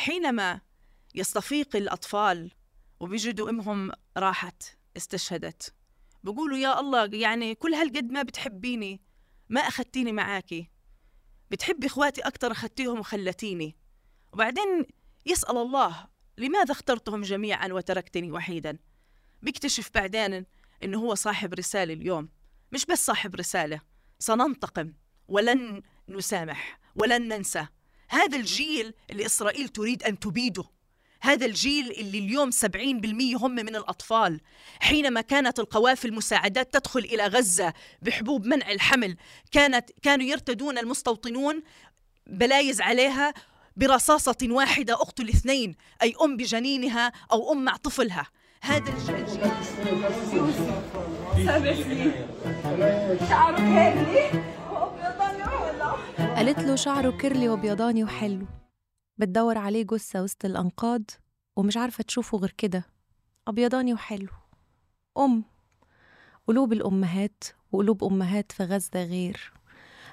حينما يستفيق الأطفال وبيجدوا أمهم راحت استشهدت. بقولوا يا الله يعني كل هالقد ما بتحبيني ما أخدتيني معاكي. بتحبي إخواتي أكتر أخدتيهم وخلتيني. وبعدين يسأل الله لماذا اخترتهم جميعا وتركتني وحيدا؟ بيكتشف بعدين إنه هو صاحب رسالة اليوم. مش بس صاحب رسالة سننتقم ولن نسامح ولن ننسى. هذا الجيل اللي إسرائيل تريد أن تبيده. هذا الجيل اللي اليوم 70% هم من الأطفال. حينما كانت القوافل المساعدات تدخل إلى غزة بحبوب منع الحمل كانت كانوا يرتدون المستوطنون بلايز عليها برصاصة واحدة أقتل اثنين أي أم بجنينها أو أم مع طفلها. هذا الجيل سبع سنين وابيضاني وحلو قالت له شعره كيرلي وبيضاني وحلو. بتدور عليه جثة وسط الأنقاض ومش عارفة تشوفه غير كده. أبيضاني وحلو. أم. قلوب الأمهات وقلوب أمهات في غزة غير.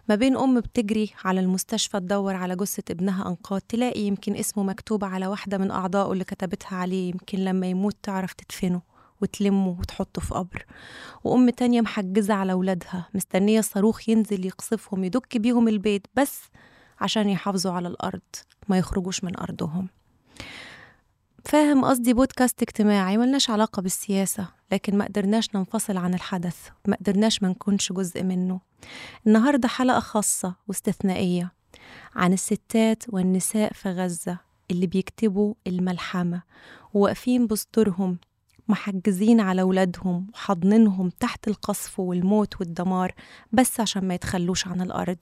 ما بين أم بتجري على المستشفى تدور على جثة ابنها أنقاض تلاقي يمكن اسمه مكتوب على واحدة من أعضائه اللي كتبتها عليه يمكن لما يموت تعرف تدفنه. وتلمه وتحطه في قبر. وأم تانية محجزة على ولادها مستنية الصاروخ ينزل يقصفهم يدك بيهم البيت بس عشان يحافظوا على الأرض ما يخرجوش من أرضهم. فاهم قصدي بودكاست اجتماعي ملناش علاقة بالسياسة لكن ما قدرناش ننفصل عن الحدث ما قدرناش ما نكونش جزء منه. النهاردة حلقة خاصة واستثنائية عن الستات والنساء في غزة اللي بيكتبوا الملحمة وواقفين بسطورهم محجزين على ولادهم وحاضنينهم تحت القصف والموت والدمار بس عشان ما يتخلوش عن الأرض.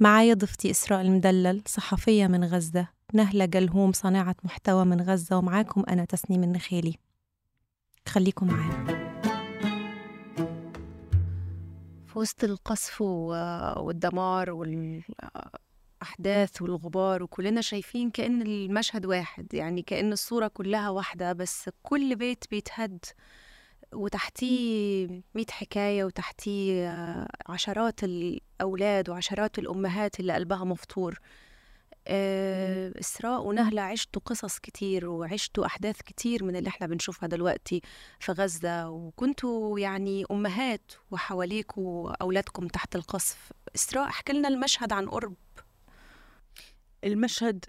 معايا ضيفتي إسراء المدلل صحفية من غزة. نهلة جلهوم صانعة محتوى من غزة ومعاكم أنا تسنيم النخيلي. خليكم معانا. في وسط القصف والدمار والأحداث والغبار وكلنا شايفين كأن المشهد واحد يعني كأن الصورة كلها واحدة بس كل بيت بيتهد وتحتيه مية حكاية وتحتيه عشرات الأولاد وعشرات الأمهات اللي قلبها مفطور آه، إسراء ونهلة عشتوا قصص كتير وعشتوا أحداث كتير من اللي إحنا بنشوفها دلوقتي في غزة. وكنتوا يعني أمهات وحواليكوا أولادكم تحت القصف. إسراء احكي لنا المشهد عن قرب. المشهد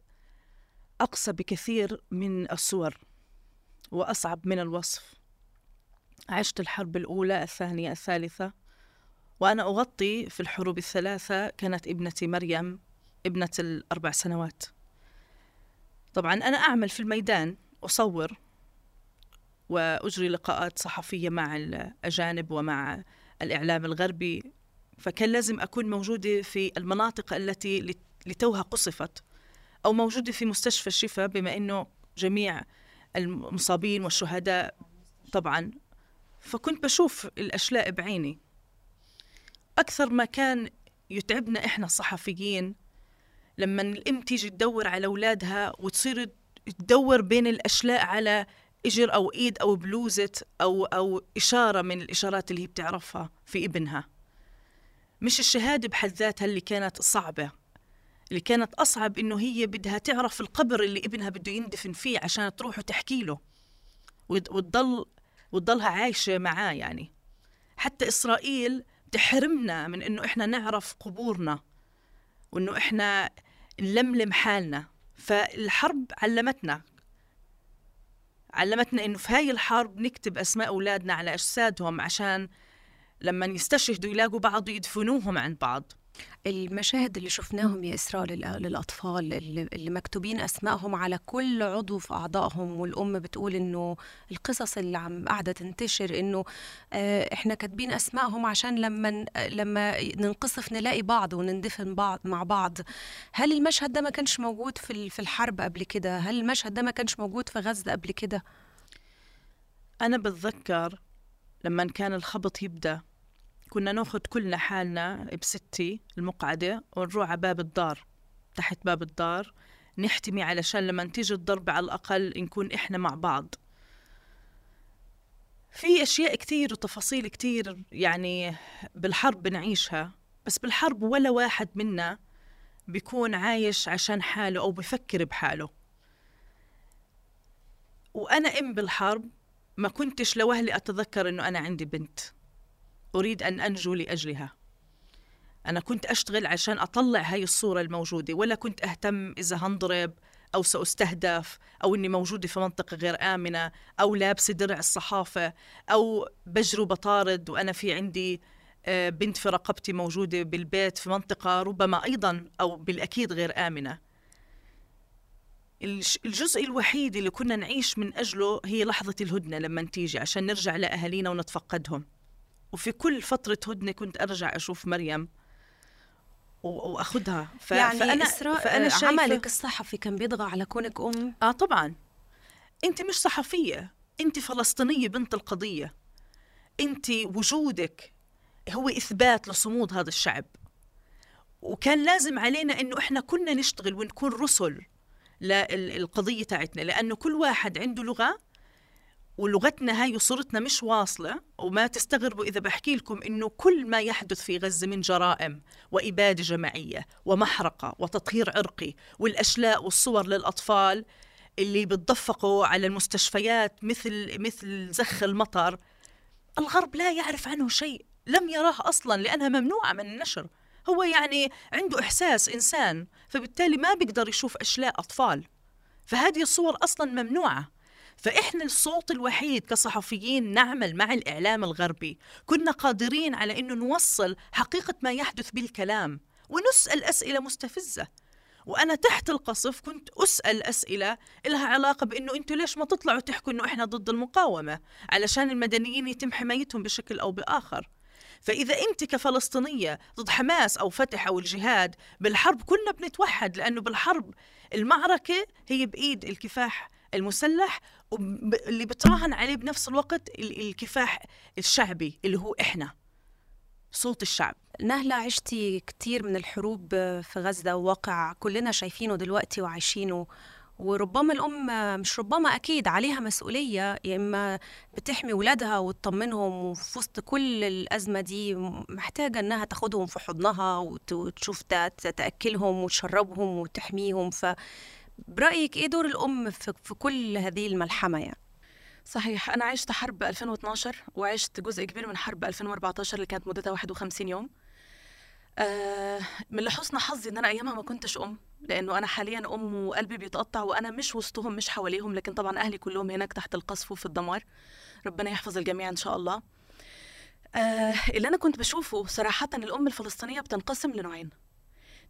أقسى بكثير من الصور وأصعب من الوصف. عشت الحرب الأولى الثانية الثالثة وأنا أغطي في الحروب الثلاثة كانت ابنتي مريم ابنة الأربع سنوات. طبعا أنا أعمل في الميدان أصور وأجري لقاءات صحفية مع الأجانب ومع الإعلام الغربي فكان لازم أكون موجودة في المناطق التي لت- لتوها قصفت أو موجودة في مستشفى الشفاء بما أنه جميع المصابين والشهداء طبعا. فكنت بشوف الأشلاء بعيني. أكثر ما كان يتعبنا إحنا الصحفيين لما الأم تيجي تدور على أولادها وتصير تدور بين الأشلاء على إجر أو إيد أو بلوزة أو أو إشارة من الإشارات اللي هي بتعرفها في ابنها. مش الشهادة بحد ذاتها اللي كانت صعبة. اللي كانت أصعب إنه هي بدها تعرف القبر اللي ابنها بده يندفن فيه عشان تروح وتحكي له. وت- وتضل وتضلها عايشة معاه يعني. حتى إسرائيل تحرمنا من إنه إحنا نعرف قبورنا وإنه إحنا نلملم حالنا. فالحرب علمتنا. علمتنا إنه في هاي الحرب نكتب أسماء أولادنا على أجسادهم عشان لما يستشهدوا يلاقوا بعض يدفنوهم عن بعض. المشاهد اللي شفناهم يا إسراء لل- للأطفال اللي, مكتوبين أسمائهم على كل عضو في أعضائهم والأم بتقول إنه القصص اللي عم قاعدة تنتشر إنه آه، إحنا كاتبين أسمائهم عشان لما لما ننقصف نلاقي بعض وندفن بعض مع بعض. هل المشهد ده ما كانش موجود في في الحرب قبل كده؟ هل المشهد ده ما كانش موجود في غزة قبل كده؟ أنا بتذكر لما كان الخبط يبدأ. كنا ناخد كلنا حالنا بستي المقعدة ونروح على باب الدار تحت باب الدار نحتمي علشان لما تيجي الضرب على الأقل نكون إحنا مع بعض. في أشياء كتير وتفاصيل كتير يعني بالحرب بنعيشها بس بالحرب ولا واحد منا بيكون عايش عشان حاله أو بفكر بحاله. وأنا أم بالحرب ما كنتش لوهلي أتذكر أنه أنا عندي بنت. أريد أن أنجو لأجلها. أنا كنت أشتغل عشان أطلع هاي الصورة الموجودة ولا كنت أهتم إذا هنضرب أو سأستهدف أو إني موجودة في منطقة غير آمنة أو لابسة درع الصحافة أو بجري بطارد وأنا في عندي آه، بنت في رقبتي موجودة بالبيت في منطقة ربما أيضا أو بالأكيد غير آمنة. الجزء الوحيد اللي كنا نعيش من أجله هي لحظة الهدنة لما تيجي عشان نرجع لأهالينا ونتفقدهم. وفي كل فترة هدنة كنت أرجع أشوف مريم وأخذها. ف... يعني فانا إسراء فأنا شايفة... عملك الصحفي كان بيضغى على كونك أم؟ آه طبعا. أنت مش صحفية. أنت فلسطينية بنت القضية. أنت وجودك هو إثبات لصمود هذا الشعب. وكان لازم علينا إنه إحنا كنا نشتغل ونكون رسل للقضيه تاعتنا لأنه كل واحد عنده لغة ولغتنا هاي وصورتنا مش واصلة وما تستغربوا إذا بحكي لكم إنه كل ما يحدث في غزة من جرائم وإبادة جماعية ومحرقة وتطهير عرقي والأشلاء والصور للأطفال اللي بتدفقوا على المستشفيات مثل مثل زخ المطر الغرب لا يعرف عنه شيء لم يراه أصلا لأنها ممنوعة من النشر. هو يعني عنده إحساس إنسان فبالتالي ما بيقدر يشوف أشلاء أطفال. فهذه الصور أصلا ممنوعة. فإحنا الصوت الوحيد كصحفيين نعمل مع الإعلام الغربي. كنا قادرين على أنه نوصل حقيقة ما يحدث بالكلام ونسأل أسئلة مستفزة. وأنا تحت القصف كنت أسأل أسئلة لها علاقة بأنه أنتوا ليش ما تطلعوا تحكوا أنه إحنا ضد المقاومة؟ علشان المدنيين يتم حمايتهم بشكل أو بآخر. فإذا أنت كفلسطينية ضد حماس أو فتح أو الجهاد بالحرب كنا بنتوحد لأنه بالحرب المعركة هي بإيد الكفاح. المسلح اللي بتراهن عليه بنفس الوقت الكفاح الشعبي اللي هو إحنا صوت الشعب. نهلة عشتي كتير من الحروب في غزة وواقع كلنا شايفينه دلوقتي وعايشينه. وربما الأم مش ربما أكيد عليها مسؤولية يا إما بتحمي ولادها وتطمنهم وفي وسط كل الأزمة دي محتاجة إنها تاخدهم في حضنها وتشوف تأكلهم وتشربهم وتحميهم. ف برأيك إيه دور الأم في, في كل هذه الملحمة يعني؟ صحيح أنا عشت حرب 2012 وعشت جزء كبير من حرب 2014 اللي كانت مدتها 51 يوم. آه من لحسن حظي إن أنا أيامها ما كنتش أم لأنه أنا حاليا أم وقلبي بيتقطع وأنا مش وسطهم مش حواليهم لكن طبعا أهلي كلهم هناك تحت القصف وفي الدمار. ربنا يحفظ الجميع إن شاء الله. آه اللي أنا كنت بشوفه صراحة الأم الفلسطينية بتنقسم لنوعين.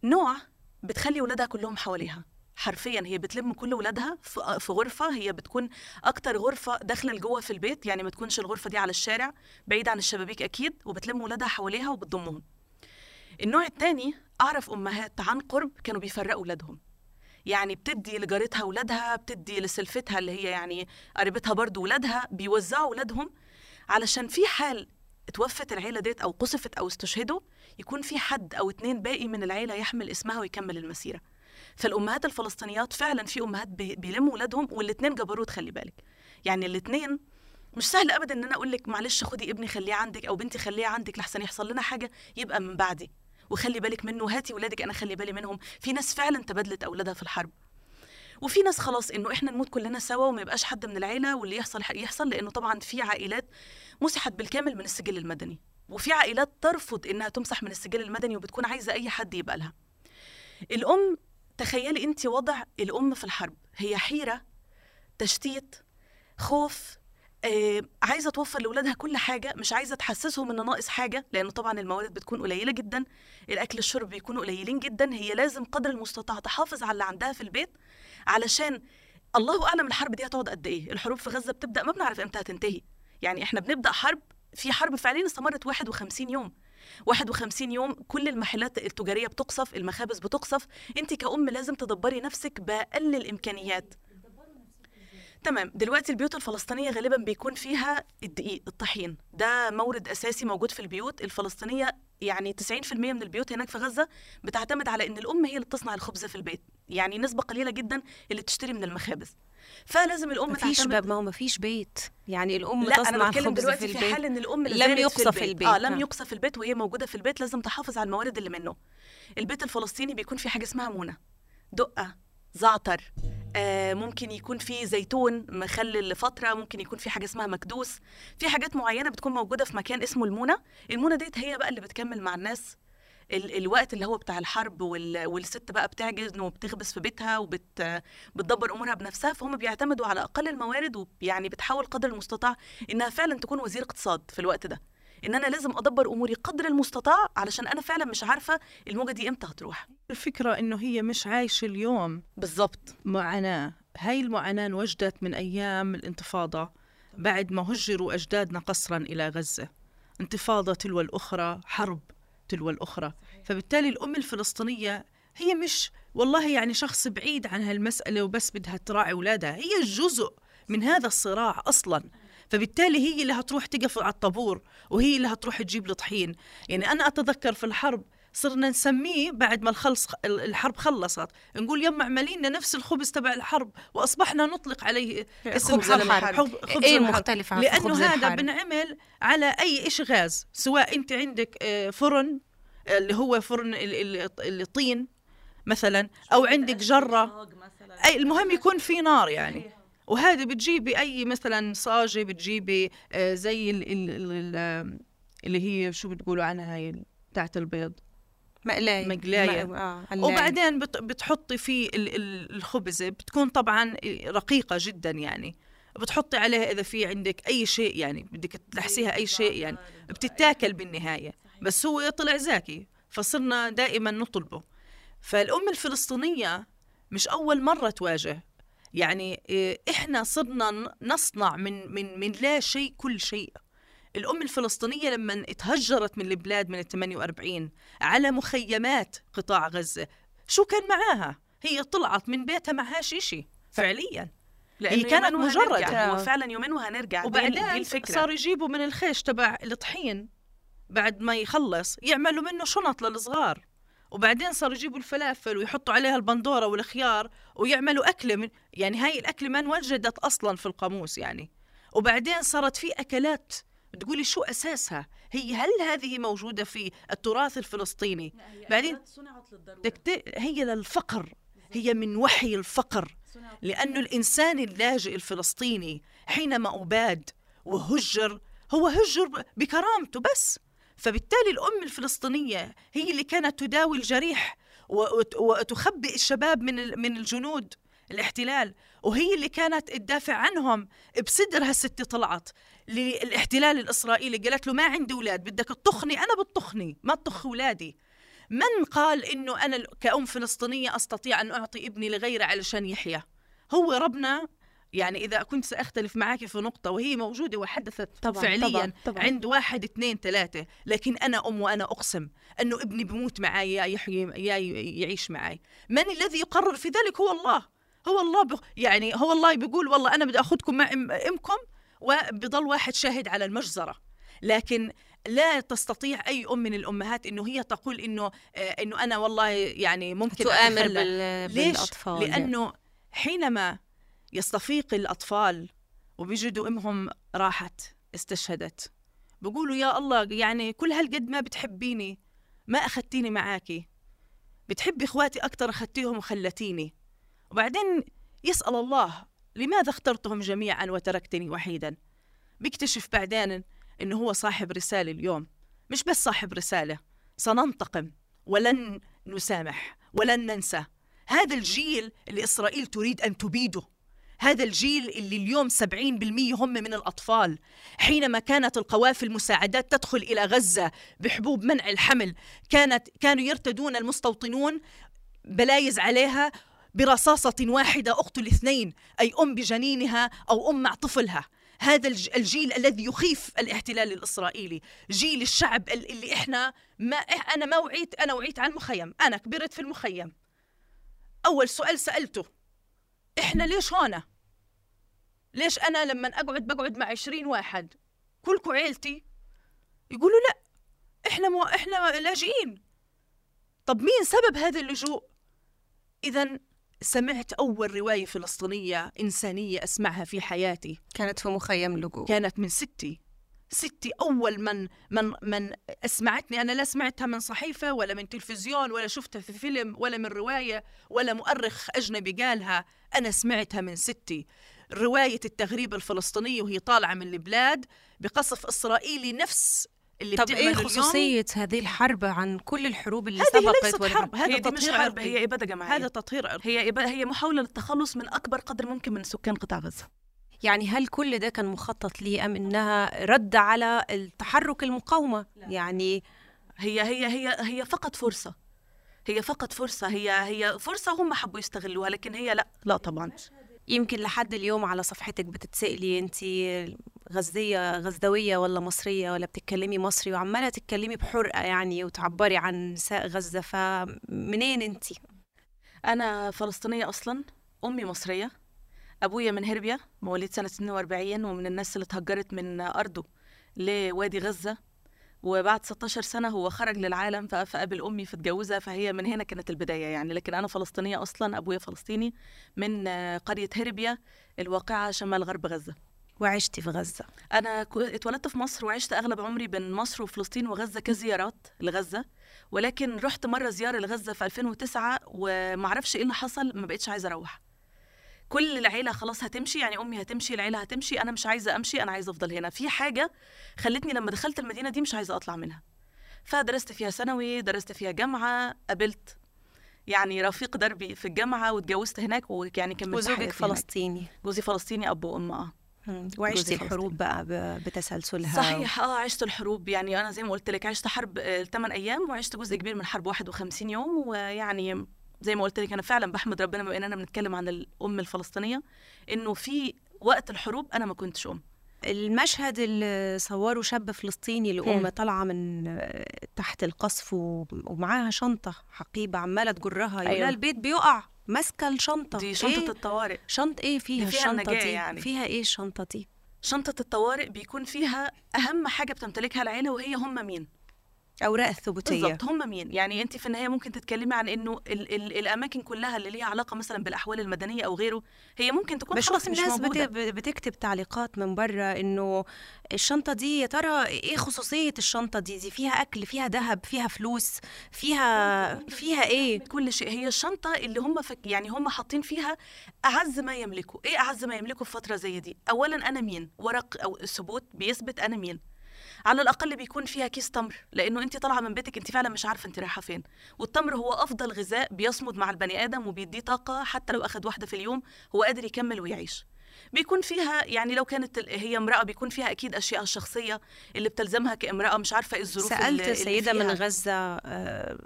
نوع بتخلي ولادها كلهم حواليها. حرفيا هي بتلم كل ولادها في غرفة هي بتكون أكتر غرفة داخلة لجوه في البيت يعني ما تكونش الغرفة دي على الشارع بعيد عن الشبابيك أكيد وبتلم ولادها حواليها وبتضمهم النوع الثاني أعرف أمهات عن قرب كانوا بيفرقوا ولادهم. يعني بتدي لجارتها ولادها بتدي لسلفتها اللي هي يعني قريبتها برضو ولادها بيوزعوا ولادهم علشان في حال اتوفت العيلة ديت أو قصفت أو استشهدوا يكون في حد أو اتنين باقي من العيلة يحمل اسمها ويكمل المسيرة. فالأمهات الفلسطينيات فعلا في أمهات بيلموا ولادهم والاثنين جبروت خلي بالك. يعني الاثنين مش سهل ابدا إن أنا أقول لك معلش خدي ابني خليه عندك أو بنتي خليها عندك لحسن يحصل لنا حاجة يبقى من بعدي. وخلي بالك منه هاتي ولادك أنا خلي بالي منهم. في ناس فعلا تبادلت أولادها في الحرب. وفي ناس خلاص إنه إحنا نموت كلنا سوا وما يبقاش حد من العيلة واللي يحصل يحصل لأنه طبعا في عائلات مسحت بالكامل من السجل المدني. وفي عائلات ترفض إنها تمسح من السجل المدني وبتكون عايزة أي حد يبقى لها. الأم تخيلي انت وضع الأم في الحرب. هي حيرة تشتيت خوف آه، عايزة توفر لاولادها كل حاجة مش عايزة تحسسهم ان ناقص حاجة لأنه طبعا الموارد بتكون قليلة جدا الأكل الشرب بيكونوا قليلين جدا. هي لازم قدر المستطاع تحافظ على اللي عندها في البيت علشان الله أعلم الحرب دي هتقعد قد إيه. الحروب في غزة بتبدأ ما بنعرف إمتى هتنتهي. يعني إحنا بنبدأ حرب في حرب فعليا استمرت 51 يوم. 51 يوم كل المحلات التجارية بتقصف المخابز بتقصف. انت كأم لازم تدبري نفسك بأقل الإمكانيات. تمام. دلوقتي البيوت الفلسطينية غالبا بيكون فيها الدقيق الطحين. ده مورد أساسي موجود في البيوت. الفلسطينية يعني 90% من البيوت هناك في غزة بتعتمد على إن الأم هي اللي بتصنع الخبز في البيت. يعني نسبة قليلة جدا اللي تشتري من المخابز. فلازم الأم مفيش تعتمد ما هو مفيش بيت. يعني الأم لا تصنع أنا خبز دلوقتي في في حال إن الأم لم يقصى في البيت. آه لم يقصى في البيت وهي موجودة في البيت لازم تحافظ على الموارد اللي منه. البيت الفلسطيني بيكون في حاجة اسمها مونة. دقة زعتر آه، ممكن يكون في زيتون مخلل لفترة ممكن يكون في حاجة اسمها مكدوس. في حاجات معينة بتكون موجودة في مكان اسمه المونة. المونة ديت هي بقى اللي بتكمل مع الناس ال الوقت اللي هو بتاع الحرب وال والست بقى بتعجز وبتخبز في بيتها وبت بتدبر أمورها بنفسها فهم بيعتمدوا على أقل الموارد ويعني بتحاول قدر المستطاع إنها فعلا تكون وزير اقتصاد في الوقت ده. إن أنا لازم أدبر أموري قدر المستطاع علشان أنا فعلا مش عارفة الموجة دي إمتى هتروح. الفكرة إنه هي مش عايشة اليوم. بالظبط. معاناة. هاي المعاناة انوجدت من أيام الانتفاضة بعد ما هجروا أجدادنا قسرا إلى غزة. انتفاضة تلو الأخرى حرب. تلو الأخرى. فبالتالي الأم الفلسطينية هي مش والله يعني شخص بعيد عن هالمسألة وبس بدها تراعي أولادها. هي جزء من هذا الصراع أصلا. فبالتالي هي اللي هتروح تقف على الطابور وهي اللي هتروح تجيب الطحين. يعني أنا أتذكر في الحرب صرنا نسميه بعد ما الخلص الحرب خلصت نقول يما اعملي لنا نفس الخبز تبع الحرب وأصبحنا نطلق عليه اسم خبز الحرب. خبز. المختلف عن لأنه خبز هذا الحرب؟ بنعمل على أي شيء غاز سواء أنت عندك آه، فرن آه، اللي هو فرن ال- ال- الطين مثلا أو عندك جرة أي المهم يكون في نار يعني وهذه بتجيبي أي مثلا صاجة بتجيبي آه، زي ال ال ال ال اللي هي شو بتقولوا عنها هي بتاعت البيض مقلاية مقلاية. آه. وبعدين بت- بتحطي فيه ال- ال- الخبزة بتكون طبعا رقيقة جدا يعني. بتحطي عليها إذا في عندك أي شيء يعني بدك تلحسيها أي شيء يعني بتتاكل بالنهاية. بس هو طلع زاكي فصرنا دائما نطلبه. فالأم الفلسطينية مش أول مرة تواجه. يعني إيه، إحنا صرنا نصنع من من من لا شيء كل شيء. الأم الفلسطينية لما اتهجرت من البلاد من ال 48 على مخيمات قطاع غزة شو كان معاها؟ هي طلعت من بيتها معهاش إشي فعليا. لأنه كانت يومين مجرد. فعلا يومين وهنرجع. دي- دي وبعدين الفكرة. صاروا يجيبوا من الخيش تبع الطحين بعد ما يخلص يعملوا منه شنط للصغار. وبعدين صاروا يجيبوا الفلافل ويحطوا عليها البندورة والخيار ويعملوا أكلة من يعني هاي الأكلة ما انوجدت أصلا في القاموس يعني. وبعدين صارت في أكلات تقولي شو أساسها؟ هي هل هذه موجودة في التراث الفلسطيني؟ بعدين تكت... هي للفقر هي من وحي الفقر. لأن الإنسان اللاجئ الفلسطيني حينما أباد وهجر هو هجر بكرامته بس. فبالتالي الأم الفلسطينية هي اللي كانت تداوي الجريح وتخبئ الشباب من من الجنود الاحتلال. وهي اللي كانت تدافع عنهم بصدرها الست طلعت. للاحتلال الإسرائيلي قالت له ما عندي أولاد بدك تطخني أنا بتطخني ما تطخ أولادي من قال إنه أنا كأم فلسطينية أستطيع أن أعطي ابني لغيري علشان يحيا هو ربنا يعني إذا كنت سأختلف معك في نقطة وهي موجودة وحدثت طبعاً، فعليا طبعاً، طبعاً. عند واحد اثنين ثلاثة لكن أنا أم وأنا أقسم أنه ابني بموت معي يا يحيي يا يعيش معي من الذي يقرر في ذلك هو الله هو الله. يعني هو الله بيقول والله أنا بدي أخذكم مع أم- إمكم وبضل واحد شاهد على المجزرة لكن لا تستطيع أي أم من الأمهات إنه هي تقول إنه آه، إنه أنا والله يعني ممكن تؤامر. بال... ليش؟ بالأطفال لأنه حينما يستفيق الأطفال وبيجدوا أمهم راحت استشهدت بقولوا يا الله يعني كل هالقد ما بتحبيني ما أخذتيني معاكي بتحبي إخواتي أكثر أخذتيهم وخلتيني وبعدين يسأل الله لماذا اخترتهم جميعا وتركتني وحيدا؟ بيكتشف بعدين انه هو صاحب رسالة اليوم. مش بس صاحب رسالة سننتقم ولن نسامح ولن ننسى. هذا الجيل اللي إسرائيل تريد أن تبيده. هذا الجيل اللي اليوم 70% هم من الأطفال. حينما كانت القوافل المساعدات تدخل إلى غزة بحبوب منع الحمل كانت كانوا يرتدون المستوطنون بلايز عليها برصاصة واحدة أقتل اثنين أي أم بجنينها أو أم مع طفلها. هذا الج- الجيل الذي يخيف الاحتلال الإسرائيلي. جيل الشعب ال- اللي إحنا ما أنا ما وعيت أنا وعيت على المخيم أنا كبرت في المخيم. أول سؤال سألته إحنا ليش هون ليش أنا لما أقعد بقعد مع عشرين واحد؟ كلكم عيلتي؟ يقولوا لا إحنا مو إحنا لاجئين. طب مين سبب هذا اللجوء؟ إذا سمعت أول رواية فلسطينية إنسانية أسمعها في حياتي. كانت في مخيم لجوء كانت من ستي. ستي أول من من من أسمعتني. أنا لا سمعتها من صحيفة ولا من تلفزيون ولا شفتها في فيلم ولا من رواية ولا مؤرخ أجنبي قالها. أنا سمعتها من ستي. رواية التغريب الفلسطينيه وهي طالعة من البلاد بقصف إسرائيلي نفس اللي طب إيه. خصوصية هذه الحرب عن كل الحروب اللي هذه سبقت ليست حرب هذا دي مش تطهير حرب هي إبادة جماعية. هذا تطهير عرقي هي إبادة هي محاولة للتخلص من أكبر قدر ممكن من سكان قطاع غزة. يعني هل كل ده كان مخطط ليه أم إنها رد على التحرك المقاومة؟ يعني هي هي هي هي فقط فرصة. هي فقط فرصة هي هي فرصة هم حبوا يستغلوها لكن هي لا لا طبعا. يمكن لحد اليوم على صفحتك بتتسألي انت غزية غزدوية ولا مصرية ولا بتتكلمي مصري وعمالة تتكلمي بحرقة يعني وتعبري عن نساء غزة فمنين انت؟ أنا فلسطينية أصلا أمي مصرية أبويا من هربيا مواليد سنة 42 ومن الناس اللي اتهجرت من أرضه لوادي غزة وبعد 16 سنة هو خرج للعالم فقابل أمي فاتجوزها فهي من هنا كانت البداية يعني. لكن أنا فلسطينية أصلا أبويا فلسطيني من قرية هربيا الواقعة شمال غرب غزة. وعشتي في غزة. أنا كو- اتولدت في مصر وعشت أغلب عمري بين مصر وفلسطين وغزة كزيارات لغزة. ولكن رحت مرة زيارة لغزة في 2009 ومعرفش إيه اللي حصل ما بقتش عايزة أروح. كل العيلة خلاص هتمشي يعني أمي هتمشي العيلة هتمشي أنا مش عايزة أمشي أنا عايزة أفضل هنا. في حاجة خلتني لما دخلت المدينة دي مش عايزة أطلع منها. فدرست فيها ثانوي درست فيها جامعة قابلت يعني رفيق دربي في الجامعة واتجوزت هناك ويعني كملت وزوجك. فلسطيني. جوزي فلسطيني اب وأم آه. جوزي الحروب بقى بتسلسلها. صحيح آه عشت الحروب. يعني أنا زي ما قلت لك عشت حرب 8 أيام وعشت جزء كبير من حرب 51 يوم ويعني زي ما قلت لك أنا فعلا بحمد ربنا بما إننا بنتكلم عن الأم الفلسطينية إنه في وقت الحروب أنا ما كنتش أم المشهد اللي صوره شاب فلسطيني لأم. طالعة من تحت القصف ومعاها شنطة حقيبة عمالة تجرها أيوة. البيت بيقع ماسكة الشنطة دي شنطة إيه؟ الطوارئ شنط إيه فيها فيها الشنطة دي يعني. فيها إيه الشنطة دي شنطة الطوارئ بيكون فيها أهم حاجة بتمتلكها العيلة وهي هم مين أوراق الثبوتية. بالظبط هم مين؟ يعني انت في النهاية ممكن تتكلمي عن إنه ال ال الأماكن كلها اللي ليها علاقة مثلا بالأحوال المدنية أو غيره هي ممكن تكون خلاص مش الناس بت... موجوده بتكتب تعليقات من بره إنه الشنطة دي يا ترى إيه خصوصية الشنطة دي؟ دي فيها أكل فيها ذهب فيها فلوس فيها فيها إيه؟ كل شيء. هي الشنطة اللي هم فك يعني هم حاطين فيها أعز ما يملكوا. إيه أعز ما يملكوا في فترة زي دي؟ أولا أنا مين؟ ورق أو ثبوت بيثبت أنا مين. على الأقل بيكون فيها كيس تمر لأنه أنت طالعة من بيتك أنت فعلا مش عارفة أنت رايحة فين. والتمر هو أفضل غذاء بيصمد مع البني آدم وبيديه طاقة حتى لو أخذ واحدة في اليوم هو قادر يكمل ويعيش. بيكون فيها يعني لو كانت هي امرأة بيكون فيها أكيد أشياء الشخصية اللي بتلزمها كامرأة مش عارفة إيه الظروف اللي- اللي سيدة من. غزة آه،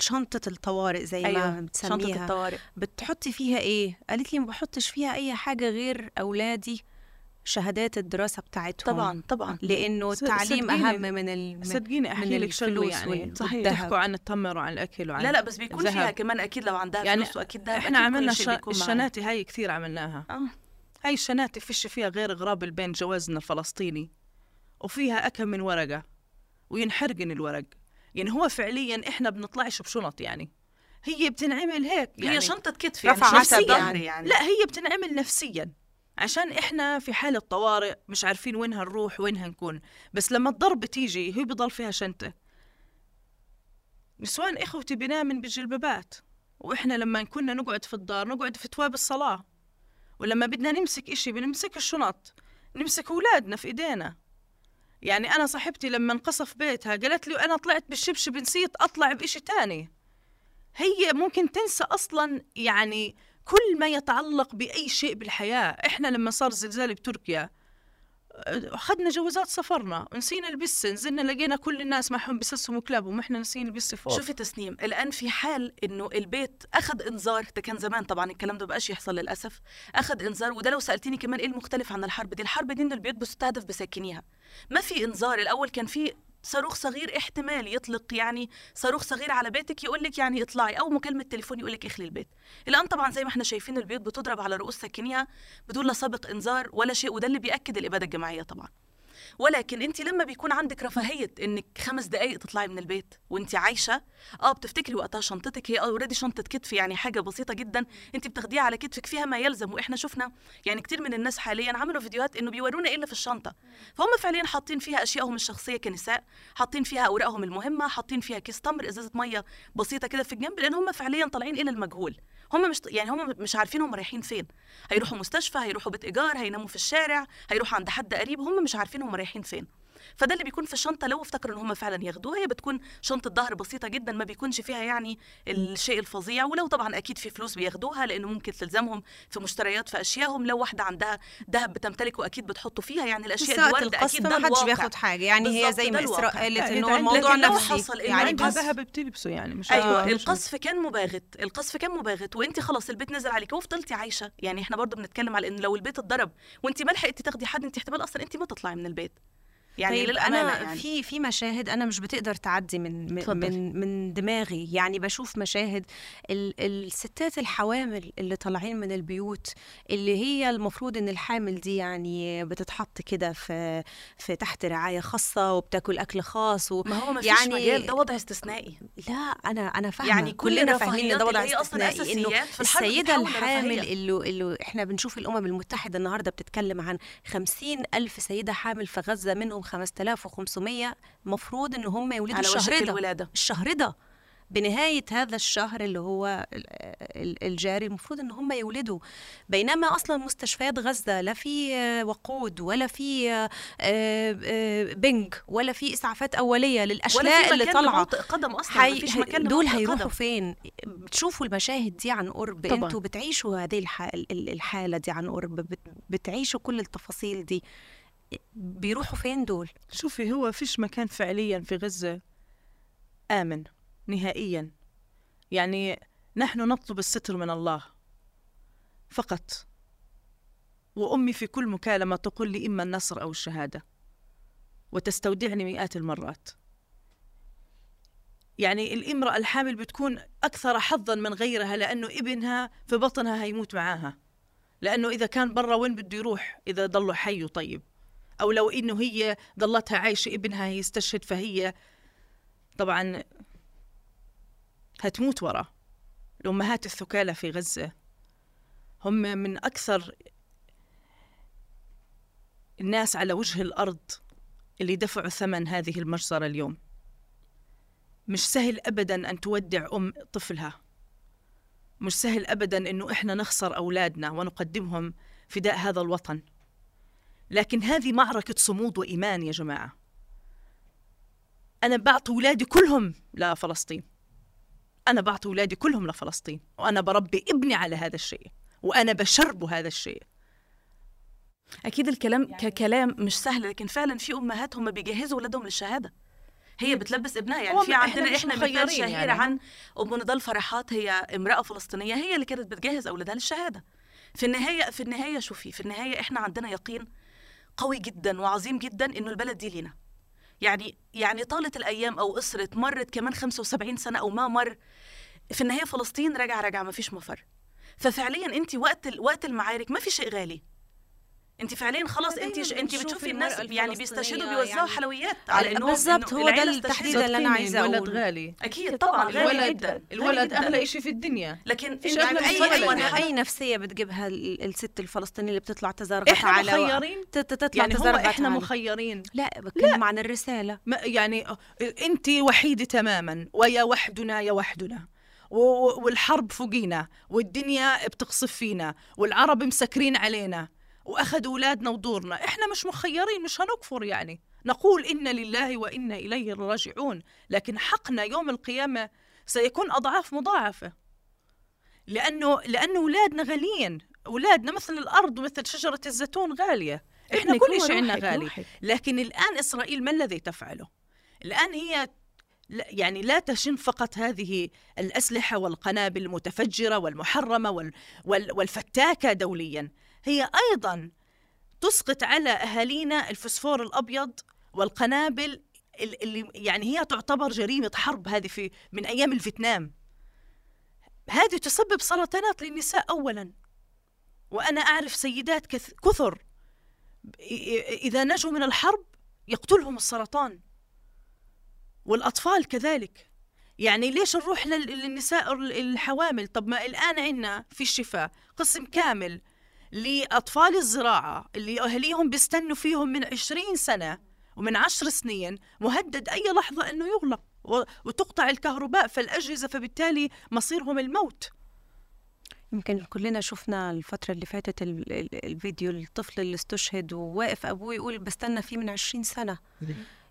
شنطة الطوارئ زي ما أيوة شنطة بتسميها الطوارئ. بتحطي فيها إيه؟ قالت لي ما بحطش فيها أي حاجة غير أولادي شهادات الدراسة بتاعتهم. طبعا طبعا. لأنه ص- التعليم أهم من ال... من- صدقيني أحكي من لك شغله الفلوس يعني. صحيح. تحكوا عن التمر وعن الأكل وعن لا لا بس بيكون الذهب. فيها كمان أكيد لو عندها يعني فلوس وأكيد ده إحنا أكيد عملنا معاها. الشناتي هاي كثير عملناها. آه. هاي الشناتي فيش فيها غير غراب بين جوازنا الفلسطيني وفيها أكم من ورقة وينحرقن الورق. يعني هو فعليا إحنا بنطلعش بشنط يعني. هي بتنعمل هيك يعني. هي شنطة كتف يعني شنطة يعني. يعني لا هي بتنعمل نفسيا. عشان إحنا في حالة طوارئ مش عارفين وين هنروح وين هنكون. بس لما الضرب تيجي هي بضل فيها شنطة. نسوان إخوتي بنامن بالجلبابات وإحنا لما كنا نقعد في الدار نقعد في تواب الصلاة. ولما بدنا نمسك إشي بنمسك الشنط. نمسك أولادنا في إيدينا. يعني أنا صاحبتي لما انقصف بيتها قالت لي أنا طلعت بالشبشب نسيت أطلع بإشي تاني. هي ممكن تنسى أصلا يعني كل ما يتعلق بأي شيء بالحياة. إحنا لما صار زلزال بتركيا أه، أخذنا جوازات سفرنا ونسينا البسه نزلنا لقينا كل الناس معهم بسسهم وكلابهم وإحنا ناسيين البسه فوق شوفي تسنيم؟ الآن في حال إنه البيت أخذ إنذار ده كان زمان طبعا الكلام ده مبقاش يحصل للأسف أخذ إنذار وده لو سالتيني كمان إيه المختلف عن الحرب دي؟ الحرب دي إنه البيوت بتستهدف بساكنيها. ما في إنذار الأول كان في صاروخ صغير احتمال يطلق يعني صاروخ صغير على بيتك يقول لك يعني اطلعي أو مكالمة تليفون يقول لك اخلي البيت. الآن طبعا زي ما إحنا شايفين البيوت بتضرب على رؤوس ساكنيها بدون لا سابق إنذار ولا شيء وده اللي بيأكد الإبادة الجماعية طبعا. ولكن انت لما بيكون عندك رفاهية انك خمس دقائق تطلعي من البيت وانت عايشة آه بتفتكري وقتها شنطتك هي already شنطة كتف يعني حاجة بسيطة جدا انت بتاخديها على كتفك فيها ما يلزم. وإحنا شفنا يعني كتير من الناس حاليا عملوا فيديوهات انه بيورونا إيه اللي في الشنطة. فهم فعليا حاطين فيها اشيائهم الشخصية كنساء حاطين فيها أوراقهم المهمة حاطين فيها كيس تمر إزازة مية بسيطة كده في الجنب لأن هم فعليا طالعين إلى المجهول. هم مش يعني هم مش عارفين هم رايحين فين. هيروحوا مستشفى هيروحوا بيت إيجار هيناموا في الشارع هيروحوا عند حد قريب هم مش عارفين هم رايحين فين. فده اللي بيكون في الشنطه لو افتكروا إن هم فعلا ياخدوها. هي بتكون شنطة ظهر بسيطة جدا ما بيكونش فيها يعني الشيء الفظيع. ولو طبعا أكيد في فلوس بياخدوها لأنه ممكن تلزمهم في مشتريات في اشيائهم لو واحدة عندها ذهب بتمتلكه أكيد بتحطوا فيها. يعني الأشياء دي وارده أكيد ده ما حدش. بياخد حاجة. يعني هي زي ما الواقع. قالت إذا هو الموضوع نفسي. حصل يعني ذهب بتلبسه يعني مش أيوه القصف كان مباغت. القصف كان مباغت. وأنت خلاص البيت نزل عليك. وفضلتي عايشة. يعني إحنا برضو بنتكلم على إن لو البيت اتضرب وأنت ما لحقتي تاخدي حد أنت احتمال أصلا أنت ما تطلعي من البيت. يعني طيب للأمانة أنا يعني. في في مشاهد أنا مش بتقدر تعدي من من اتفضل. من, دماغي يعني بشوف مشاهد ال الستات الحوامل اللي طالعين من البيوت اللي هي المفروض إن الحامل دي يعني بتتحط كده في في تحت رعاية خاصة وبتاكل أكل خاص و ما هو ما فيش يعني- مجال ده وضع استثنائي لا أنا أنا فاهمة يعني كل كلنا فاهمين إن ده وضع استثنائي السيدة بتتحول الحامل. اللي اللي إحنا بنشوف الأمم المتحدة النهارده بتتكلم عن خمسين ألف سيدة حامل في غزة منهم 5500 مفروض إن هم يولدوا على الشهر ده الولادة. الشهر ده بنهاية هذا الشهر اللي هو ال- ال- الجاري المفروض إن هم يولدوا. بينما أصلا مستشفيات غزة لا في آه، وقود ولا في آه، آه، بنج ولا في إسعافات أولية ولا للاشلاء اللي لموطئ قدم أصلا هي... مفيش مكان دول هيروحوا قدم. فين؟ بتشوفوا المشاهد دي عن قرب. طبعاً. أنتوا بتعيشوا هذه الح... ال- الحالة دي عن قرب. بت... بتعيشوا كل التفاصيل دي. بيروحوا فين دول؟ شوفي هو فيش مكان فعليا في غزة آمن نهائيا. يعني نحن نطلب الستر من الله فقط. وأمي في كل مكالمة تقول لي إما النصر أو الشهادة وتستودعني مئات المرات. يعني الإمرأة الحامل بتكون أكثر حظا من غيرها لأنه ابنها في بطنها هيموت معاها. لأنه إذا كان برا وين بده يروح؟ إذا ضله حي طيب. أو لو إنه هي ضلتها عايشة ابنها يستشهد فهي طبعا هتموت ورا. الأمهات الثكالى في غزة. هم من أكثر الناس على وجه الأرض اللي دفعوا ثمن هذه المجزرة اليوم. مش سهل أبدا أن تودع أم طفلها. مش سهل أبدا أنه إحنا نخسر أولادنا ونقدمهم فداء هذا الوطن. لكن هذه معركة صمود وإيمان يا جماعة. أنا بعطي أولادي كلهم لفلسطين. أنا بعطي أولادي كلهم لفلسطين. وأنا بربي ابني على هذا الشيء. وأنا بشربه هذا الشيء. أكيد الكلام ككلام مش سهل لكن فعلا في أمهات هم بيجهزوا ولادهم للشهادة. هي بتلبس ابنها يعني في عندنا إحنا مثال شهير يعني. عن أم نضال فرحات هي امرأة فلسطينية هي اللي كانت بتجهز أولادها للشهادة. في النهاية في النهاية شوفي في النهاية إحنا عندنا يقين قوي جدا وعظيم جدا إنه البلد دي لينا. يعني يعني طالت الأيام أو قصرت مرت كمان 75 سنة أو ما مر في النهاية فلسطين راجعه راجعه ما فيش مفر. ففعليا انت وقت وقت المعارك ما في شيء غالي. انت فعليا خلاص انت انت بتشوفي الناس يعني بيستشهدوا بيوزعوا يعني- حلويات على انه بالظبط، إنه هو ده التحديد. اللي أنا عايزة الولد أقوله. غالي. أكيد طبعا غالي الولد جدا الولد جداً. أغلى شيء في الدنيا. لكن أي الولد. أي, أي نفسية بتجيبها ال- الست الفلسطينية اللي بتطلع تزرغت إحنا على مخيرين. تطلع يعني هو على- مخيرين. لا بتكلم عن الرسالة. ما يعني أنت وحيدة تماما ويا وحدنا يا وحدنا. و- والحرب فوقينا والدنيا بتقصف فينا والعرب مسكرين علينا. واخذوا أولادنا ودورنا. إحنا مش مخيرين مش هنكفر يعني. نقول إنا لله وإنا إليه راجعون. لكن حقنا يوم القيامة سيكون أضعاف مضاعفة. لأنه لأنه أولادنا غاليين. أولادنا مثل الأرض ومثل شجرة الزيتون غالية. إحنا كل شيء عندنا غالي. روحك. لكن الآن إسرائيل ما الذي تفعله؟ الآن هي لا- يعني لا تشن فقط هذه الأسلحة والقنابل المتفجرة والمحرمة وال وال والفتاكة دوليا. هي أيضا تسقط على أهالينا الفسفور الأبيض والقنابل ال- اللي يعني هي تعتبر جريمة حرب هذه في من أيام الفيتنام. هذه تسبب سرطانات للنساء أولا. وأنا أعرف سيدات كث- كثر إذا نجوا من الحرب يقتلهم السرطان. والأطفال كذلك. يعني ليش نروح لل- للنساء الحوامل؟ طب ما الآن عندنا في الشفاء قسم كامل لأطفال الزراعة اللي أهليهم بيستنوا فيهم من عشرين سنة ومن عشر سنين مهدد أي لحظة أنه يغلق وتقطع الكهرباء فالأجهزة فبالتالي مصيرهم الموت. يمكن كلنا شفنا الفترة اللي فاتت ال- ال- الفيديو الطفل اللي استشهد وواقف أبوه يقول بستنى فيه من عشرين سنة.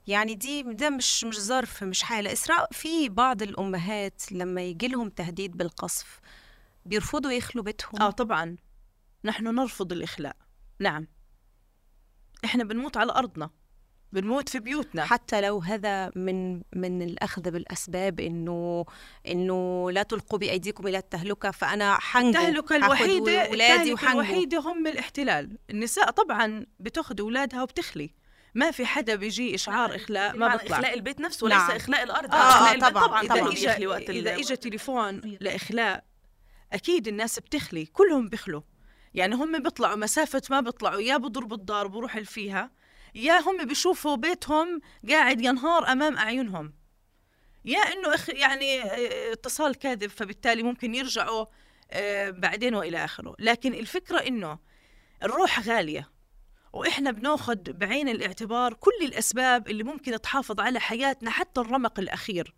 يعني دي ده مش مش ظرف مش حالة. إسراء في بعض الأمهات لما يجي لهم تهديد بالقصف بيرفضوا يخلوا بيتهم. آه طبعا. نحن نرفض الإخلاء. نعم. إحنا بنموت على أرضنا. بنموت في بيوتنا. حتى لو هذا من من الأخذ بالأسباب إنه إنه لا تلقوا بأيديكم إلى التهلكة فأنا حنجو. ولادي التهلكة وحنجو. الوحيدة هم الاحتلال. النساء طبعا بتأخذ أولادها وبتخلي. ما في حدا بيجي إشعار إخلاء ما بيطلع. إخلاء البيت نفسه نعم. وليس إخلاء الأرض. آه، إخلاء آه، البيت طبعاً، طبعا. وقت إذا ال- إجا تليفون لإخلاء أكيد الناس بتخلي. كلهم بيخلوا. يعني هم بيطلعوا مسافة ما بيطلعوا يا بضربوا الدار بروح فيها يا هم بيشوفوا بيتهم قاعد ينهار أمام أعينهم. يا إنه إخ يعني آه، اتصال كاذب فبالتالي ممكن يرجعوا آه، بعدين وإلى آخره. لكن الفكرة إنه الروح غالية وإحنا بناخد بعين الاعتبار كل الأسباب اللي ممكن تحافظ على حياتنا حتى الرمق الأخير.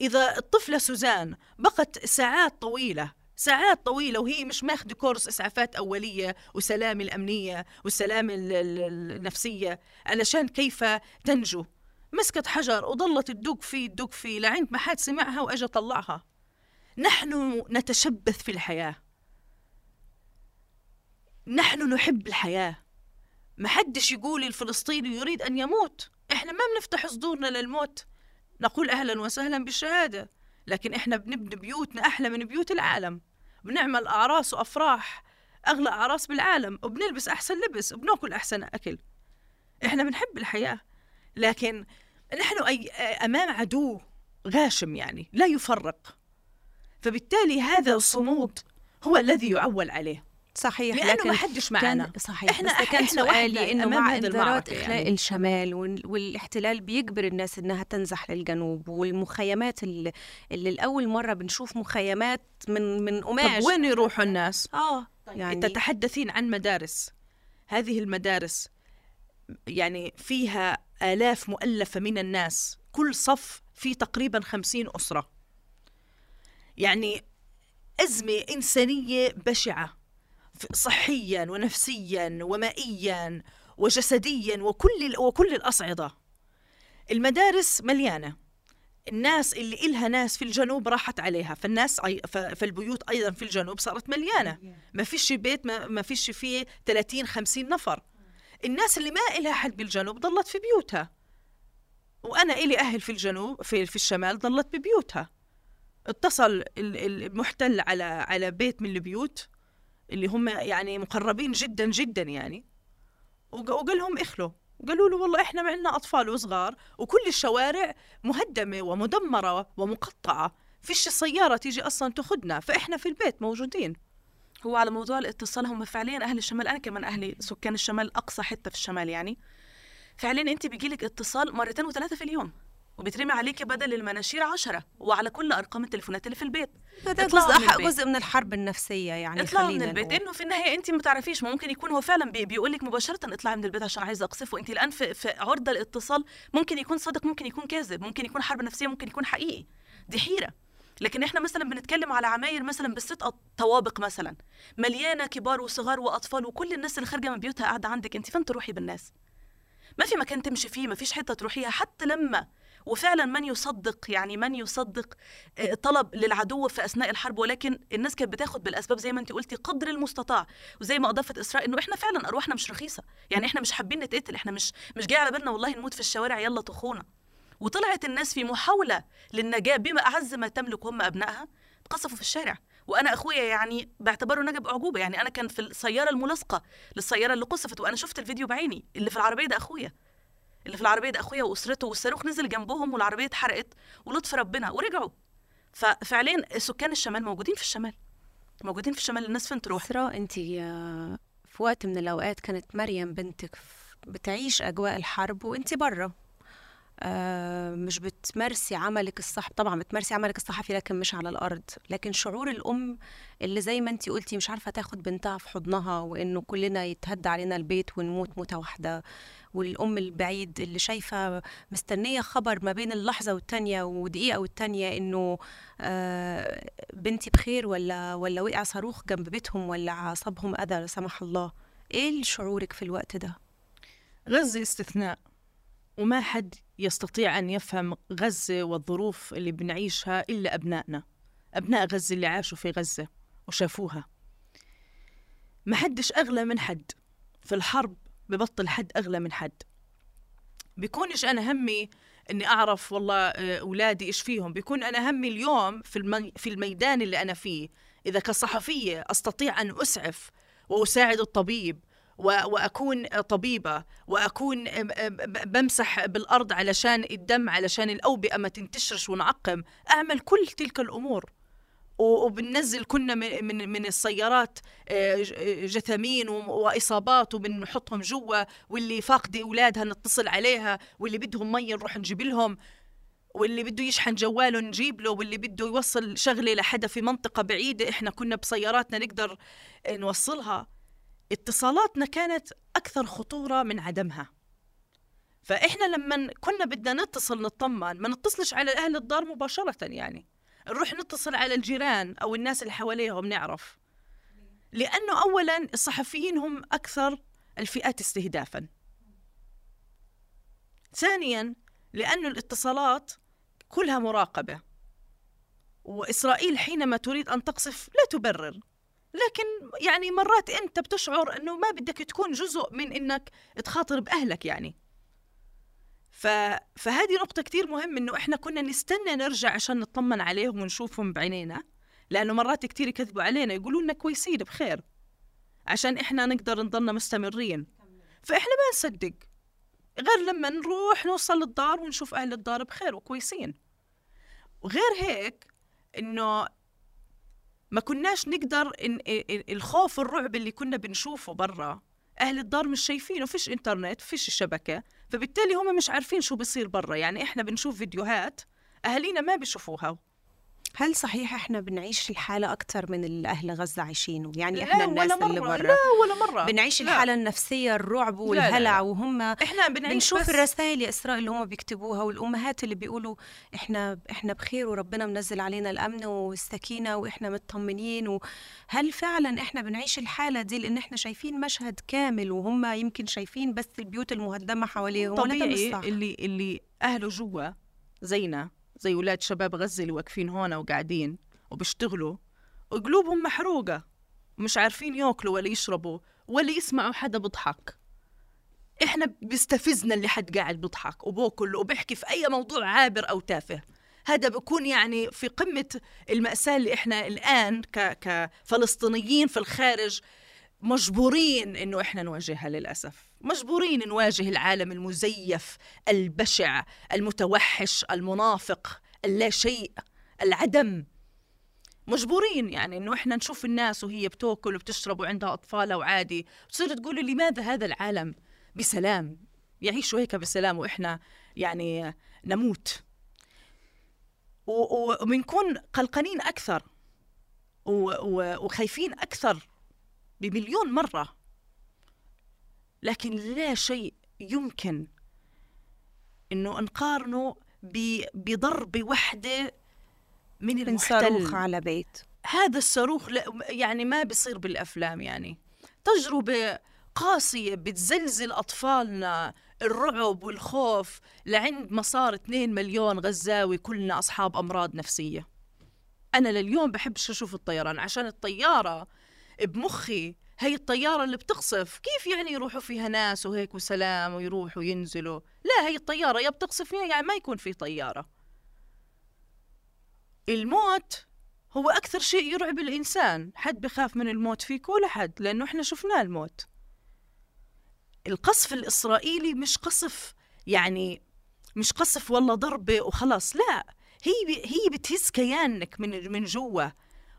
إذا الطفلة سوزان بقت ساعات طويلة ساعات طويلة وهي مش ماخذة كورس إسعافات أولية وسلامة الأمنية والسلامة ال- ال- النفسية علشان كيف تنجو؟ مسكت حجر وظلت تدق فيه تدق فيه لعند ما حد سمعها وأجى طلعها. نحن نتشبث في الحياة. نحن نحب الحياة. ما حدش يقول الفلسطيني يريد أن يموت. إحنا ما بنفتح صدورنا للموت. نقول أهلا وسهلا بالشهادة. لكن إحنا بنبني بيوتنا أحلى من بيوت العالم. بنعمل أعراس وأفراح أغلى أعراس بالعالم وبنلبس أحسن لبس وبناكل أحسن أكل. إحنا بنحب الحياة. لكن نحن أي أمام عدو غاشم يعني لا يفرق. فبالتالي هذا الصمود هو الذي يعول عليه. صحيح لأنه لكن ما حدش معنا. كان صحيح إحنا- بس كان إحنا سؤالي إنه مع انذارات إخلاء يعني. الشمال وال- والاحتلال بيجبر الناس إنها تنزح للجنوب والمخيمات اللي, اللي لأول مرة بنشوف مخيمات من من قماش. طب وين يروحوا الناس؟ آه يعني تتحدثين عن مدارس. هذه المدارس يعني فيها آلاف مؤلفة من الناس. كل صف فيه تقريبا خمسين أسرة. يعني أزمة إنسانية بشعة. صحيا ونفسيا ومائيا وجسديا وكل وكل الأصعدة. المدارس مليانة. الناس اللي إلها ناس في الجنوب راحت عليها. فالناس فالبيوت أيضا في الجنوب صارت مليانة. ما فيش بيت ما, فيش فيه 30 50 نفر. الناس اللي ما إلها حد بالجنوب ضلت في بيوتها. وأنا إلي أهل في الجنوب في, في الشمال ضلت ببيوتها. اتصل ال- ال- المحتل على على بيت من البيوت. اللي هم يعني مقربين جدا جدا يعني. وق- وقال لهم اخلوا قالوا له والله إحنا معنا أطفال وصغار وكل الشوارع مهدمة ومدمرة ومقطعة. فيش سيارة تيجي أصلا تاخذنا فإحنا في البيت موجودين. هو على موضوع الاتصال هم فعليا أهل الشمال أنا كمان أهلي سكان الشمال أقصى حتة في الشمال يعني. فعليا أنت بيجيلك اتصال مرتين وثلاثة في اليوم. وبيترمي عليكي بدل المناشير عشرة وعلى كل أرقام التليفونات اللي في البيت. ده اطلعوا جزء من البيت. جزء من الحرب النفسية يعني اطلعوا من البيت. إنه في النهاية انت ما تعرفيش ما ممكن يكون هو فعلا بي بيقول لك مباشرة اطلعي من البيت عشان عايزة أقصفه. انت الآن في, في عرضة الاتصال ممكن يكون صادق ممكن يكون كاذب ممكن يكون حرب نفسية ممكن يكون حقيقي. دي حيرة. لكن إحنا مثلا بنتكلم على عماير مثلا بالست طوابق مثلا. مليانة كبار وصغار وأطفال وكل الناس اللي خارجة من بيوتها قاعدة عندك انت. فين تروحي بالناس. ما في مكان تمشي فيه ما فيش حتة تروحيها. حتى لما وفعلا من يصدق يعني من يصدق آه، طلب للعدو في أثناء الحرب. ولكن الناس كانت بتاخد بالأسباب زي ما انت قلتي قدر المستطاع. وزي ما أضافت إسراء إنه إحنا فعلا أرواحنا مش رخيصة. يعني إحنا مش حابين نتقتل إحنا مش مش جاي على بالنا والله نموت في الشوارع يلا طخونا. وطلعت الناس في محاولة للنجاة بما أعز ما تملك هم أبنائها اتقصفوا في الشارع. وأنا أخويا يعني باعتباره نجا باعجوبه يعني أنا كان في السيارة الملاصقة للسيارة اللي قصفت وأنا شفت الفيديو بعيني اللي في العربية ده أخويا. اللي في العربية ده أخويا وأسرته والصاروخ نزل جنبهم والعربية اتحرقت ولطف ربنا ورجعوا. ففعليا سكان الشمال موجودين في الشمال. موجودين في الشمال الناس فين تروح؟ إسراء أنت في وقت من الأوقات كانت مريم بنتك بتعيش أجواء الحرب وأنت برا. آه، مش بتمارسي عملك الصحفي طبعا بتمارسي عملك الصحفي لكن مش على الأرض. لكن شعور الأم اللي زي ما انت قلتي مش عارفة تاخد بنتها في حضنها وإنه كلنا يتهدى علينا البيت ونموت موتة واحدة. والأم البعيد اللي شايفة مستنية خبر ما بين اللحظة والتانية ودقيقة والتانية إنه آه، بنتي بخير ولا ولا وقع صاروخ جنب بيتهم ولا اصابهم أذى لا سمح الله. إيه شعورك في الوقت ده؟ غزة استثناء وما حد يستطيع أن يفهم غزة والظروف اللي بنعيشها إلا أبنائنا أبناء غزة اللي عاشوا في غزة وشافوها. ما حدش أغلى من حد في الحرب ببطل حد أغلى من حد. بيكونش أنا همي إني أعرف والله آه، أولادي إيش فيهم. بيكون أنا همي اليوم في, المي في الميدان اللي أنا فيه. إذا كصحفية أستطيع أن أسعف وأساعد الطبيب وأكون طبيبة وأكون بمسح بالأرض علشان الدم علشان الأوبئة ما تنتشرش ونعقم. أعمل كل تلك الأمور. وبننزل كنا من من السيارات آه، ج- جثامين وإصابات وبنحطهم جوا واللي فاقدة أولادها نتصل عليها واللي بدهم مي نروح نجيب لهم واللي بده يشحن جواله نجيب له واللي بده يوصل شغلة لحدا في منطقة بعيدة إحنا كنا بسياراتنا نقدر نوصلها. اتصالاتنا كانت أكثر خطورة من عدمها. فإحنا لما كنا بدنا نتصل نطمن ما نتصلش على أهل الدار مباشرة يعني. نروح نتصل على الجيران أو الناس اللي حواليهم نعرف. لأنه أولا الصحفيين هم أكثر الفئات استهدافا. ثانيا لأنه الاتصالات كلها مراقبة. وإسرائيل حينما تريد أن تقصف لا تبرر. لكن يعني مرات أنت بتشعر إنه ما بدك تكون جزء من إنك تخاطر بأهلك يعني. ف... فهذه نقطة كتير مهم إنه إحنا كنا نستنى نرجع عشان نطمن عليهم ونشوفهم بعينينا لأنه مرات كتير يكذبوا علينا يقولوا لنا كويسين بخير عشان إحنا نقدر نضلنا مستمرين. فإحنا ما نصدق غير لما نروح نوصل للدار ونشوف أهل الدار بخير وكويسين. وغير هيك إنه ما كناش نقدر إن- الخوف والرعب اللي كنا بنشوفه برا أهل الدار مش شايفينه فيش إنترنت فيش شبكة فبالتالي هم مش عارفين شو بصير برا. يعني إحنا بنشوف فيديوهات أهالينا ما بيشوفوها. هل صحيح إحنا بنعيش الحالة أكتر من اللي أهل غزة عايشينه يعني لا إحنا الناس ولا اللي مرة برا لا ولا مرة بنعيش لا. الحالة النفسية الرعب والهلع. وهم إحنا بنعيش بنشوف بس الرسائل يا إسراء اللي هم بيكتبوها والأمهات اللي بيقولوا إحنا إحنا بخير وربنا منزل علينا الأمن والسكينة وإحنا مطمنين وهل فعلا إحنا بنعيش الحالة دي لأن إحنا شايفين مشهد كامل وهم يمكن شايفين بس البيوت المهدمة حواليهم طبيعي؟ اللي اللي أهله جوا زينا زي ولاد شباب غزة اللي واقفين هون وقاعدين وبيشتغلوا. وقلوبهم محروقة. ومش عارفين ياكلوا ولا يشربوا ولا يسمعوا حدا بضحك إحنا بيستفزنا اللي حد قاعد بيضحك وباكل وبيحكي في أي موضوع عابر أو تافه. هذا بيكون يعني في قمة المأساة اللي إحنا الآن كفلسطينيين في الخارج مجبورين إنه إحنا نواجهها للأسف. مجبورين نواجه العالم المزيف البشع المتوحش المنافق اللا شيء العدم. مجبورين يعني إنه إحنا نشوف الناس وهي بتأكل وبتشرب وعندها اطفالها وعادي. تصير تقول لماذا هذا العالم؟ بسلام. يعيشوا هيك بسلام وإحنا يعني نموت. وبنكون قلقانين أكثر. وخايفين أكثر. بمليون مرة. لكن لا شيء يمكن إنه نقارنه بضربة واحدة من من صاروخ المحتل على بيت. هذا الصاروخ يعني ما بيصير بالأفلام يعني. تجربة قاسية بتزلزل أطفالنا الرعب والخوف لعند ما صار 2 مليون غزاوي كلنا أصحاب أمراض نفسية. أنا لليوم بحبش أشوف الطيران عشان الطيارة بمخي هي الطيارة اللي بتقصف. كيف يعني يروحوا فيها ناس وهيك وسلام ويروحوا ينزلوا؟ لا هي الطيارة يا بتقصف يا يعني ما يكون في طيارة. الموت هو أكثر شيء يرعب الإنسان. حد بخاف من الموت فيك ولا حد لأنه إحنا شفناه الموت. القصف الإسرائيلي مش قصف يعني مش قصف والله ضربة وخلاص لا. هي هي بتهز كيانك من من جوا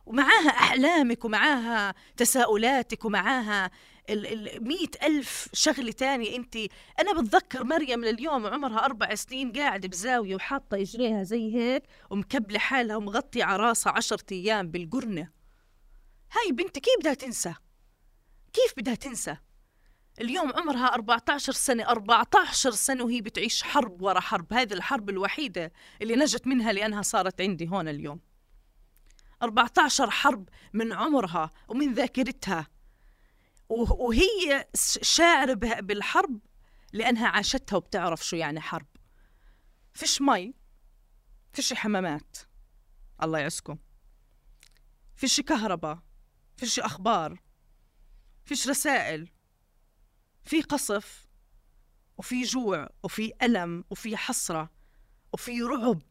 ومعاها أحلامك ومعاها تساؤلاتك ومعاها ال ال مئة ألف شغلة تانية أنت. أنا بتذكر مريم لليوم عمرها أربع سنين قاعدة بزاوية وحاطة إجريها زي هيك ومكبلة حالها ومغطية على راسها عشرة أيام بالقرنة. هاي بنتي كيف بدها تنسى؟ كيف بدها تنسى؟ اليوم عمرها 14 سنة 14 سنة وهي بتعيش حرب ورا حرب. هذه الحرب الوحيدة اللي نجت منها لأنها صارت عندي هون اليوم. 14 حرب من عمرها ومن ذاكرتها. وهي شاعرة بالحرب لأنها عاشتها وبتعرف شو يعني حرب. فيش مي فيش حمامات. الله يعزكم. فيش كهرباء فيش أخبار فيش رسائل. في قصف وفي جوع وفي ألم وفي حسرة وفي رعب.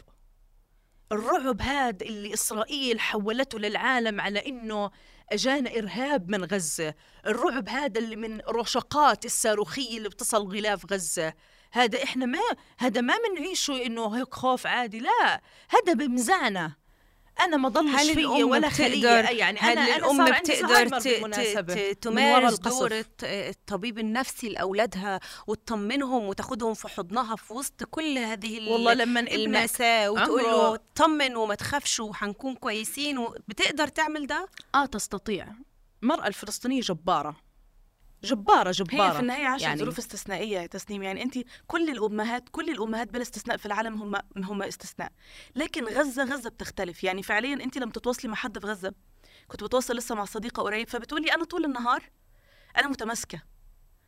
الرعب هذا اللي إسرائيل حولته للعالم على إنه أجانا إرهاب من غزة. الرعب هذا اللي من رشقات الصاروخية اللي بتصل غلاف غزة. هذا إحنا ما هذا ما بنعيشه إنه هيك خوف عادي لا. هذا بمزعنا. أنا ما ضلش فيا ولا خلية. يعني هل أنا الأم أنا بتقدر تمارس دور الطبيب النفسي لأولادها وتطمنهم وتاخدهم في حضنها في وسط كل هذه والله لما المأساة وتقول له طمن وما تخافش وحنكون كويسين بتقدر تعمل ده؟ آه تستطيع. المرأة الفلسطينية جبارة. جبارة جباره هي في النهايه عاشت يعني ظروف استثنائية تسنيم. يعني انت كل الأمهات كل الأمهات بلا استثناء في العالم هم هم استثناء. لكن غزة غزة بتختلف. يعني فعليا انت لما تتواصلي مع حد في غزة كنت بتواصل لسه مع صديقة قريب فبتقولي أنا طول النهار أنا متماسكة.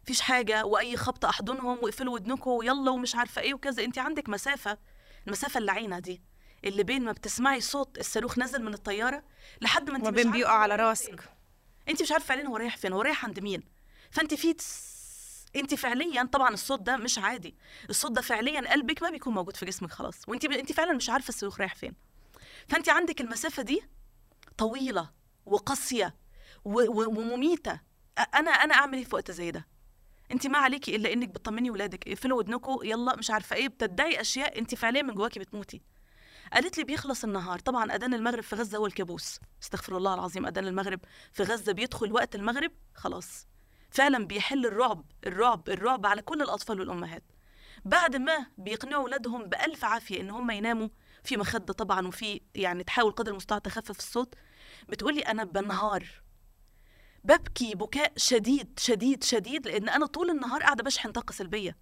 فيش حاجة وأي خبطه أحضنهم واقفلوا ودنكم ويلا ومش عارفة إيه وكذا. انت عندك مسافة المسافة اللعينة دي اللي بين ما بتسمعي صوت الصاروخ نازل من الطيارة لحد ما انت وبين بيقع على راسك. انت مش عارفة فعليا هو رايح فين هو رايح عند مين. فأنت في أنت فعليا طبعا الصوت ده مش عادي. الصوت ده فعليا قلبك ما بيكون موجود في جسمك خلاص وأنت. أنت فعلا مش عارفة الصاروخ رايح فين. فأنت عندك المسافة دي طويلة وقاسية. ومميتة. أنا أنا أعمل إيه في وقت زي ده؟ أنت ما عليكي إلا إنك بتطمني ولادك اقفلوا ودنكم يلا مش عارفة إيه بتدعي أشياء أنت فعليا من جواكي بتموتي. قالت لي بيخلص النهار. طبعا أذان المغرب في غزة هو الكابوس. استغفر الله العظيم أذان المغرب في غزة بيدخل وقت المغرب خلاص. فعلا بيحل الرعب الرعب الرعب على كل الأطفال والأمهات. بعد ما بيقنعوا أولادهم بألف عافية إن هم يناموا في مخدة طبعا وفي يعني تحاول قدر المستطاع تخفف الصوت بتقولي أنا بنهار. ببكي بكاء شديد شديد شديد لأن أنا طول النهار قاعدة بشحن طاقة سلبية.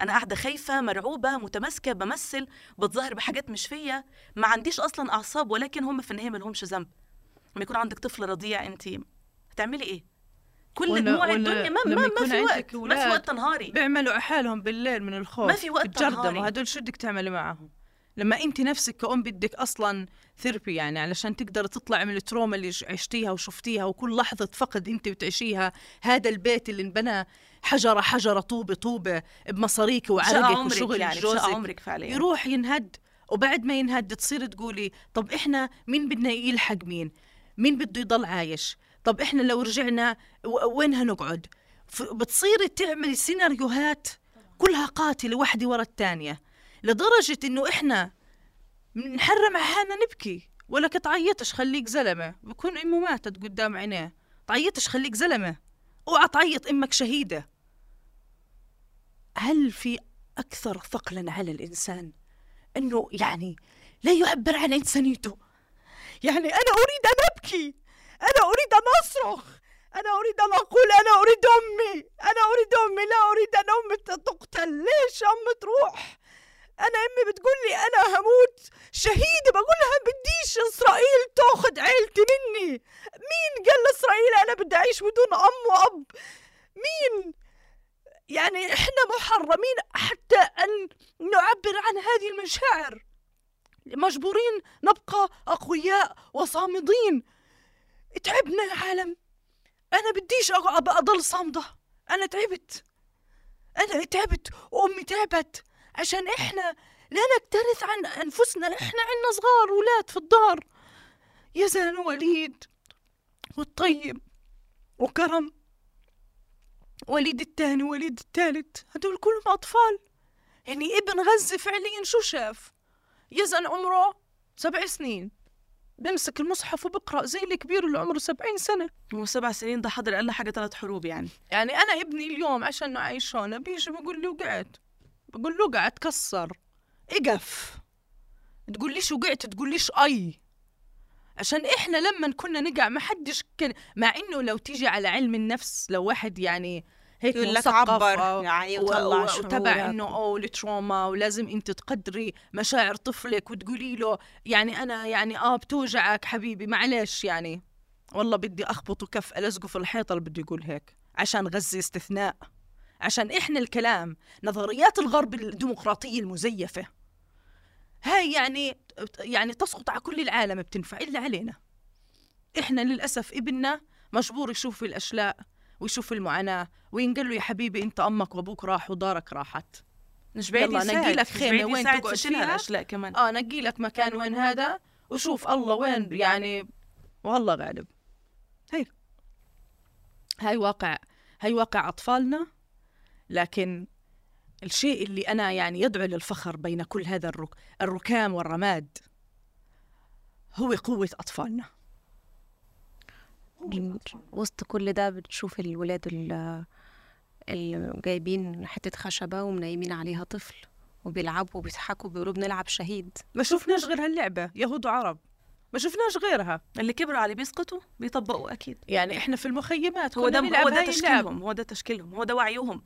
أنا قاعدة خايفة مرعوبة متماسكة بمثل بتظاهر بحاجات مش فيا. ما عنديش أصلا أعصاب ولكن هم في النهاية ملهمش ذنب. لما يكون عندك طفل رضيع أنت هتعملي إيه؟ كل دموع الدنيا ما ما, ما في وقت ما في وقت تنهاري. بيعملوا حالهم بالليل من الخوف ما في وقت تنهاري. وهدول شو بدك تعملي معهم؟ لما أنت نفسك كأم بدك أصلا therapy يعني علشان تقدر تطلع من ال trauma اللي عشتيها وشفتيها وكل لحظة فقد أنت بتعيشيها. هذا البيت اللي انبنى حجرة حجرة طوبة طوبة بمصاريك وعرقك وشغل يعني جوزك. عمرك فعليا. يروح ينهد وبعد ما ينهد تصير تقولي طب إحنا مين بدنا يلحق مين؟ مين بده يضل عايش؟ طب إحنا لو رجعنا وين هنقعد؟ بتصيري تعملي سيناريوهات كلها قاتلة واحدة ورا الثانية لدرجة إنه إحنا نحرم حالنا نبكي. ولك تعيطش خليك زلمة؟ بكون امه ماتت قدام عينيه تعيطش خليك زلمة. أوعى تعيط أمك شهيدة. هل في أكثر ثقلا على الإنسان؟ إنه يعني لا يعبر عن إنسانيته. يعني أنا أريد أن أبكي. أنا أريد أن أصرخ. أنا أريد أن أقول أنا أريد أمي. أنا أريد أمي. لا أريد أن أمي تقتل. ليش أمي تروح؟ أنا أمي بتقول لي أنا هموت. شهيدة بقول لها بديش إسرائيل تأخذ عيلتي مني. مين قال لإسرائيل أنا بدي أعيش بدون أم وأب؟ مين؟ يعني إحنا محرمين حتى أن نعبر عن هذه المشاعر. مجبورين نبقى أقوياء وصامدين. تعبنا العالم أنا بديش أضل صامدة. أنا تعبت. أنا تعبت. وأمي تعبت. عشان إحنا لا نكترث عن أنفسنا. إحنا عنا صغار ولاد في الدار. يزن وليد والطيب وكرم وليد الثاني وليد الثالث هدول كلهم أطفال. يعني ابن غزة فعليا شو شاف؟ يزن عمره سبع سنين. بمسك المصحف وبقرأ زي الكبير اللي عمره سبعين سنة. هو سبع سنين ده حضر أقل حاجة ثلاث حروب يعني. يعني أنا ابني اليوم عشان عايش هون بيجي بقول لي وقعت. بقول له قعد كسر. إقف. تقول ليش وقعت؟ تقول ليش أي؟ عشان إحنا لما كنا نقع ما حدش كان مع إنه لو تيجي على علم النفس لو واحد يعني هيك يقول لك عبر. أو- يعني و- وطلع. وتبع إنه أو التروما ولازم أنت تقدري مشاعر طفلك وتقولي له يعني أنا يعني آه بتوجعك حبيبي معلش يعني. والله بدي أخبطه كف الزقه في الحيطة اللي بده يقول هيك عشان غزة استثناء عشان إحنا الكلام نظريات الغرب الديمقراطية المزيفة. هاي يعني يعني تسقط على كل العالم بتنفع إلا علينا. إحنا للأسف ابننا مجبور يشوف الأشلاء. ويشوف المعاناة وينقل له يا حبيبي أنت أمك وأبوك راحوا ودارك راحت. مش بعيد يلا نقي لك بعيد وين تقعد فيها. الاشلاء كمان. آه نقي لك مكان وين هذا وشوف الله وين يعني والله غالب. هي هاي واقع هاي واقع أطفالنا لكن الشيء اللي أنا يعني يدعو للفخر بين كل هذا الرك... الركام والرماد هو قوة أطفالنا. وسط كل ده بتشوف الولاد ال- اللي جايبين حتة خشبة ومنيمين عليها طفل وبيلعبوا وبيضحكوا بيقولوا بنلعب شهيد. ما شفناش غير هاللعبة يهود وعرب. ما شفناش غيرها. اللي كبروا عليه بيسقطوا بيطبقوا أكيد. يعني إحنا في المخيمات هو ده هو ده. تشكيلهم. هو ده تشكيلهم. هو ده وعيهم.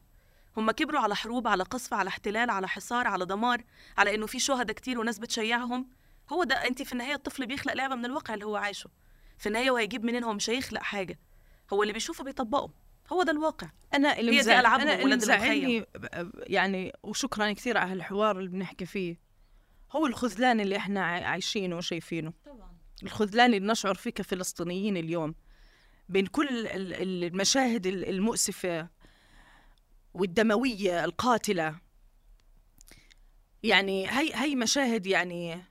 هم كبروا على حروب على قصف على احتلال على حصار على دمار على إنه في شهداء كتير وناس بتشيعهم. هو ده أنت في النهاية الطفل بيخلق لعبة من الواقع اللي هو عايشه. في النهايه هو هيجيب منين هو مش هيخلق حاجة. هو اللي بيشوفه بيطبقه. هو ده الواقع. أنا اللي هي دي اللي ولاد يعني وشكرا كثير على هالحوار اللي بنحكي فيه. هو الخذلان اللي إحنا عاي- عايشينه وشايفينه. طبعا. الخذلان اللي نشعر فيه كفلسطينيين اليوم بين كل ال- ال- المشاهد ال- المؤسفة والدموية القاتلة. يعني هي هي مشاهد يعني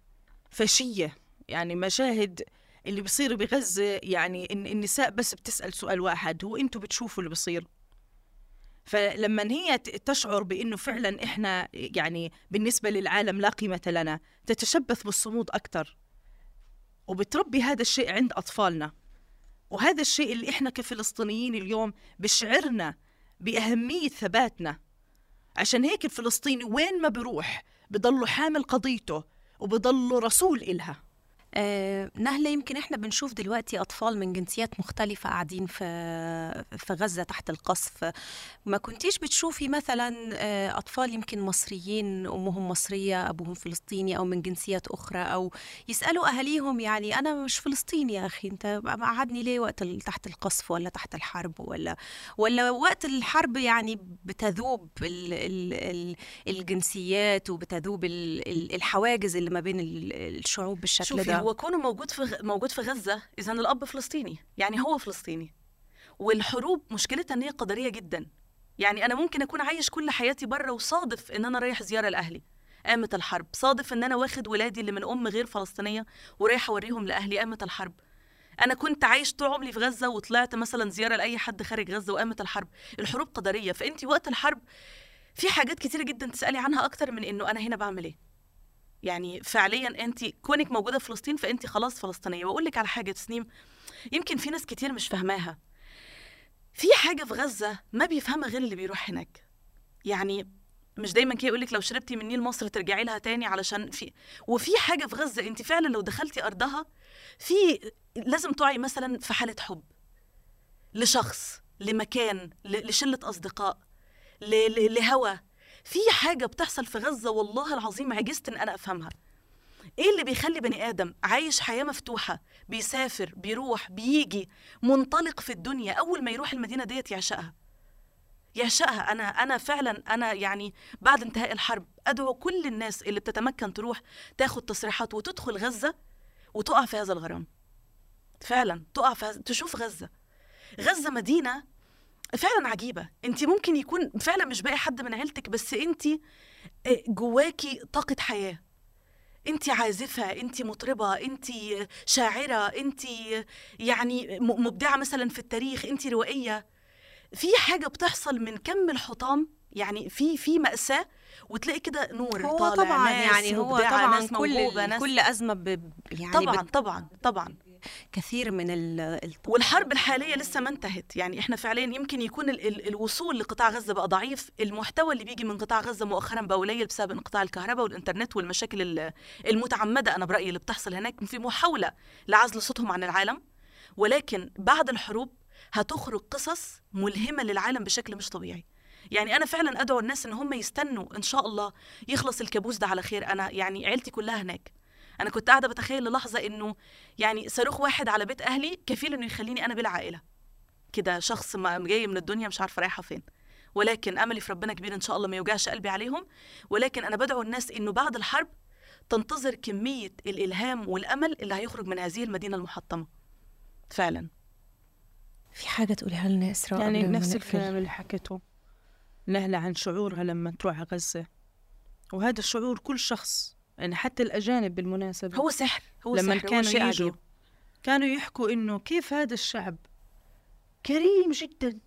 فاشية. يعني مشاهد اللي بيصير بغزة يعني النساء بس بتسأل سؤال واحد هو أنتوا بتشوفوا اللي بيصير فلما هي تشعر بأنه فعلا إحنا يعني بالنسبة للعالم لا قيمة لنا تتشبث بالصمود أكثر وبتربي هذا الشيء عند أطفالنا. وهذا الشيء اللي إحنا كفلسطينيين اليوم بشعرنا بأهمية ثباتنا. عشان هيك الفلسطيني وين ما بروح بضله حامل قضيته وبضله رسول إلها. آه نهلة يمكن إحنا بنشوف دلوقتي أطفال من جنسيات مختلفة قاعدين في في غزة تحت القصف. ما كنتيش بتشوفي مثلا آه أطفال يمكن مصريين أمهم مصرية أبوهم فلسطيني أو من جنسيات أخرى أو يسألوا أهاليهم يعني أنا مش فلسطيني يا أخي أنت مقعدني ليه وقت تحت القصف ولا تحت الحرب ولا ولا وقت الحرب يعني بتذوب ال ال ال الجنسيات وبتذوب ال- ال- الحواجز اللي ما بين ال- الشعوب بالشكل ده؟ هو كونه موجود في موجود في غزة إذا الأب فلسطيني يعني هو فلسطيني. والحروب مشكلتها إن هي قدرية جدا. يعني أنا ممكن أكون عايش كل حياتي بره وصادف إن أنا رايح زيارة لأهلي. قامت الحرب صادف إن أنا واخد ولادي اللي من أم غير فلسطينية ورايح أوريهم لأهلي قامت الحرب. أنا كنت عايش طول عمري في غزة وطلعت مثلا زيارة لأي حد خارج غزة وقامت الحرب. الحروب قدرية. فانت وقت الحرب في حاجات كتيرة جدا تسألي عنها أكتر من إنه أنا هنا بعمل إيه. يعني فعليا انت كونك موجودة في فلسطين فانت خلاص فلسطينية. وأقول لك على حاجة تسنيم يمكن في ناس كتير مش فاهماها. في حاجة في غزة ما بيفهمها غير اللي بيروح هناك. يعني مش دايما كده يقول لك لو شربتي من نيل مصر ترجعي لها تاني علشان في وفي حاجة في غزة انت فعلا لو دخلتي أرضها في لازم تعي مثلا في حالة حب لشخص لمكان لشلة أصدقاء لهوى في حاجة بتحصل في غزة والله العظيم عجزت إن أنا أفهمها. إيه اللي بيخلي بني آدم عايش حياة مفتوحة؟ بيسافر بيروح بيجي منطلق في الدنيا أول ما يروح المدينة ديت يعشقها. يعشقها. أنا أنا فعلا أنا يعني بعد انتهاء الحرب أدعو كل الناس اللي بتتمكن تروح تاخد تصريحات وتدخل غزة وتقع في هذا الغرام. فعلا تقع في تشوف غزة. غزة مدينة فعلا عجيبة. انت ممكن يكون فعلا مش باقي حد من عيلتك بس انت جواكي طاقة حياة. انت عازفة انت مطربة انت شاعرة انت يعني مبدعة مثلا في التاريخ انت روائية. في حاجة بتحصل من كم الحطام يعني في في مأساة وتلاقي كده نور هو طالع طبعا ناس يعني هو طبعا ناس كل ناس كل أزمة ب يعني طبعا بت- طبعا طبعا. كثير من ال ال- والحرب الحالية لسه ما انتهت. يعني إحنا فعليا يمكن يكون ال ال الوصول لقطاع غزة بقى ضعيف. المحتوى اللي بيجي من قطاع غزة مؤخرا بقى قليل بسبب انقطاع الكهرباء والإنترنت والمشاكل ال- المتعمدة أنا برأيي اللي بتحصل هناك. في محاولة لعزل صوتهم عن العالم ولكن بعد الحروب هتخرج قصص ملهمة للعالم بشكل مش طبيعي. يعني أنا فعلا أدعو الناس إن هم يستنوا إن شاء الله يخلص الكابوس ده على خير. أنا يعني عيلتي كلها هناك. أنا كنت قاعدة بتخيل للحظة إنه يعني صاروخ واحد على بيت أهلي كفيل إنه يخليني أنا بلا عائله كده شخص ما جاي من الدنيا مش عارفة رايحة فين. ولكن أملي في ربنا كبير إن شاء الله ما يوجعش قلبي عليهم. ولكن أنا بدعو الناس إنه بعد الحرب تنتظر كمية الإلهام والأمل اللي هيخرج من هذه المدينة المحطمة. فعلا. في حاجة تقوليها لنا يا إسراء يعني نفس؟ الكلام اللي حكيته. نهلة عن شعورها لما تروح على غزة. وهذا الشعور كل شخص يعني حتى الأجانب بالمناسبة هو سحر هو لما سحر هو كانوا شيء يجوا عجيب كانوا يحكوا إنه كيف هذا الشعب؟ كريم جدا.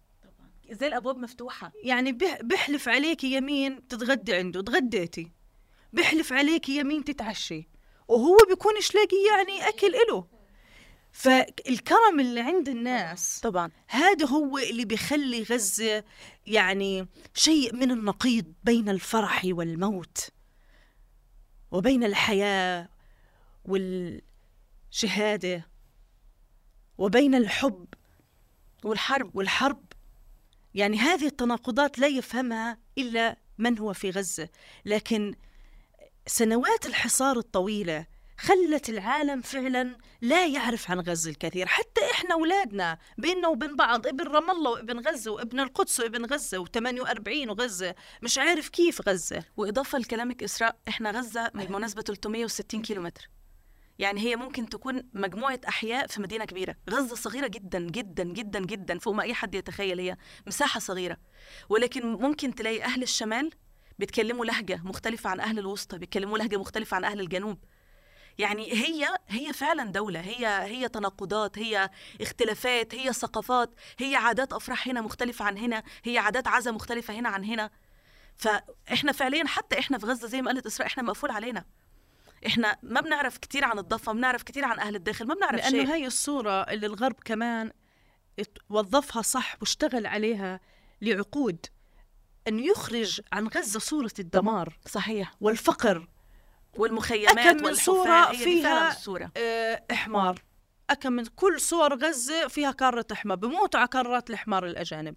زي الأبواب مفتوحة؟ يعني بح- بحلف عليكي يمين تتغدي عنده تغديتي. بحلف عليكي يمين تتعشي. وهو بيكونش لاقي يعني أكل إله. فالكرم اللي عند الناس طبعا. هذا هو اللي بيخلي غزة يعني شيء من النقيض بين الفرح والموت. وبين الحياة والشهادة وبين الحب والحرب والحرب. يعني هذه التناقضات لا يفهمها إلا من هو في غزة. لكن سنوات الحصار الطويلة خلت العالم فعلا لا يعرف عن غزة الكثير. حتى إحنا أولادنا بيننا وبين بعض ابن رام الله وابن غزة وابن القدس وابن غزة و48 وغزة مش عارف كيف غزة. وإضافة لكلامك إسراء إحنا غزة بالمناسبه 360 كيلومتر. يعني هي ممكن تكون مجموعة أحياء في مدينة كبيرة. غزة صغيرة جدا جدا جدا جدا فوق ما أي حد يتخيل. هي مساحة صغيرة. ولكن ممكن تلاقي أهل الشمال بيتكلموا لهجة مختلفة عن أهل الوسطى بيتكلموا لهجة مختلفة عن أهل الجنوب. يعني هي هي فعلا دولة هي هي تناقضات هي اختلافات هي ثقافات هي عادات أفراح هنا مختلفة عن هنا هي عادات عزا مختلفة هنا عن هنا. فإحنا فعليا حتى إحنا في غزة زي ما قالت إسراء إحنا مقفول علينا. إحنا ما بنعرف كتير عن الضفة ما بنعرف كتير عن أهل الداخل ما بنعرف لأنه شيء. هاي الصورة اللي الغرب كمان وظفها صح واشتغل عليها لعقود أنه يخرج عن غزة صورة الدمار. صحيح. والفقر. والمخيمات أكم من صورة هي فيها فعلا الصورة. آه، إحمار. أكم من كل صور غزة فيها كارة إحمار بموتوا على كرات الإحمار الأجانب.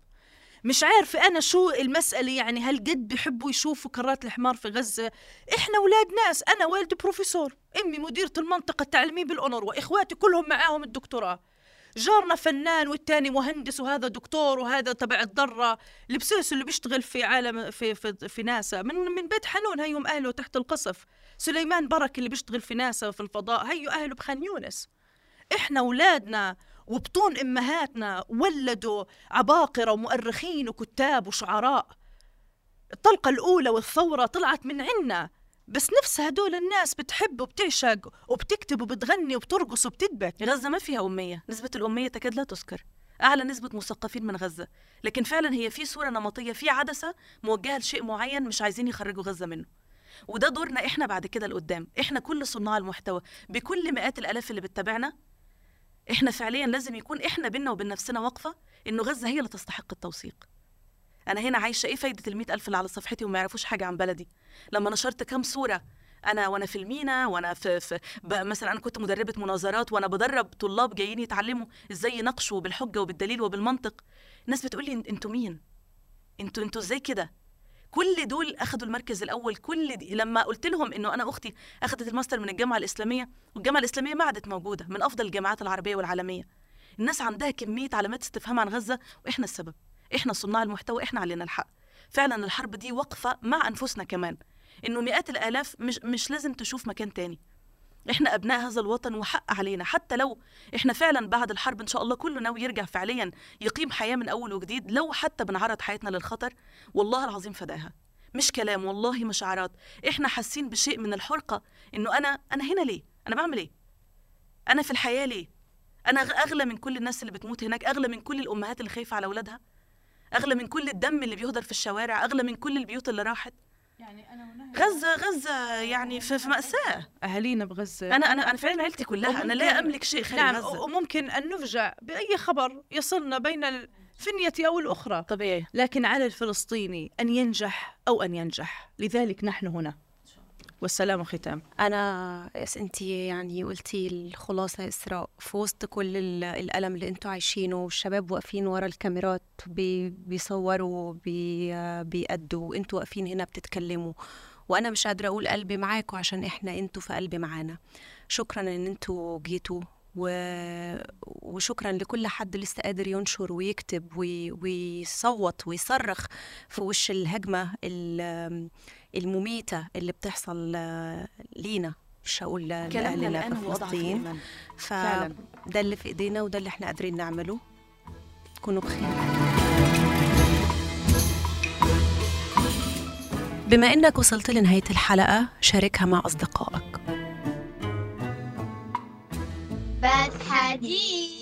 مش عارفة أنا شو المسألة يعني هل قد بيحبوا يشوفوا كرات الحمار في غزة؟ إحنا أولاد ناس أنا والدي بروفيسور أمي مديرة المنطقة التعليمية بالأونروا إخواتي كلهم معاهم الدكتوراه. جارنا فنان والتاني مهندس وهذا دكتور وهذا تبع الضرة لبسوس اللي بيشتغل في عالم في في, في ناسا من من بيت حنون هيهم أهله تحت القصف. سليمان برك اللي بيشتغل في ناسا في الفضاء هيو أهله بخان يونس. إحنا أولادنا وبطون أمهاتنا ولدوا عباقرة ومؤرخين وكتاب وشعراء. الطلقة الأولى والثورة طلعت من عنا بس نفس هدول الناس بتحب وبتعشق وبتكتب وبتغني وبترقص وبتدبك غزة ما فيها أمية. نسبة الأمية تكاد لا تذكر. أعلى نسبة مثقفين من غزة. لكن فعلا هي في صورة نمطية في عدسة موجهة لشيء معين مش عايزين يخرجوا غزة منه. وده دورنا إحنا بعد كده لقدام. إحنا كل صناع المحتوى بكل مئات الآلاف اللي بتتابعنا إحنا فعليا لازم يكون إحنا بينا وبين نفسنا وقفه إنه غزة هي اللي تستحق التوثيق. أنا هنا عايشة إيه فايدة ال ألف اللي على صفحتي وما يعرفوش حاجة عن بلدي؟ لما نشرت كام صورة أنا وأنا في المينا وأنا في, في مثلا أنا كنت مدربة مناظرات وأنا بدرب طلاب جايين يتعلموا إزاي يناقشوا بالحجة وبالدليل وبالمنطق. الناس بتقول لي أنتوا مين؟ أنتوا أنتوا إزاي كده؟ كل دول اخذوا المركز الأول. كل دي لما قلت لهم إنه أنا أختي اخذت الماستر من الجامعة الإسلامية والجامعة الإسلامية ما عادت موجودة من أفضل الجامعات العربية والعالمية. الناس عندها كمية علامات استفهام عن غزة وإحنا السبب. إحنا صناع المحتوى إحنا علينا الحق. فعلا الحرب دي وقفه مع أنفسنا كمان. إنه مئات الآلاف مش مش لازم تشوف مكان تاني. إحنا أبناء هذا الوطن وحق علينا. حتى لو إحنا فعلا بعد الحرب إن شاء الله كله ناوي يرجع فعليا يقيم حياة من أول وجديد لو حتى بنعرض حياتنا للخطر والله العظيم فداها. مش كلام والله مش عارات إحنا حاسين بشيء من الحرقة إنه أنا أنا هنا ليه؟ أنا بعمل إيه؟ أنا في الحياة ليه؟ أنا أغلى من كل الناس اللي بتموت هناك أغلى من كل الأمهات اللي خايفة على أولادها أغلى من كل الدم اللي بيهدر في الشوارع أغلى من كل البيوت اللي راحت. يعني أنا غزة غزة يعني في, في مأساة. أهالينا بغزة. أنا أنا أنا فعلا عيلتي كلها أنا لا أملك شيء خارج نعم غزة. وممكن أن نفجع بأي خبر يصلنا بين الفنية أو الأخرى. طبيعي. لكن على الفلسطيني أن ينجح أو أن ينجح. لذلك نحن هنا. والسلام ختام أنا بس انت يعني قلتي الخلاصة يا اسراء في وسط كل ال- الألم اللي أنتوا عايشينه والشباب واقفين ورا الكاميرات بي بيصوروا بي بيأدوا وانتوا واقفين هنا بتتكلموا. وأنا مش قادرة أقول قلبي معاكم عشان إحنا أنتوا في قلبي معانا. شكرا إن أنتوا جيتوا و... وشكرا لكل حد لسه قادر ينشر ويكتب وي... ويصوت ويصرخ في وش الهجمة ال... المميتة اللي بتحصل آه، لينا مش هقول ل- كلامنا لاهلنا الآن هو أضعف كفلسطين الايمان فعلاً. فده اللي في إيدينا وده اللي إحنا قادرين نعمله. كونوا بخير. بما إنك وصلت لنهاية الحلقة شاركها مع أصدقائك. بس حديث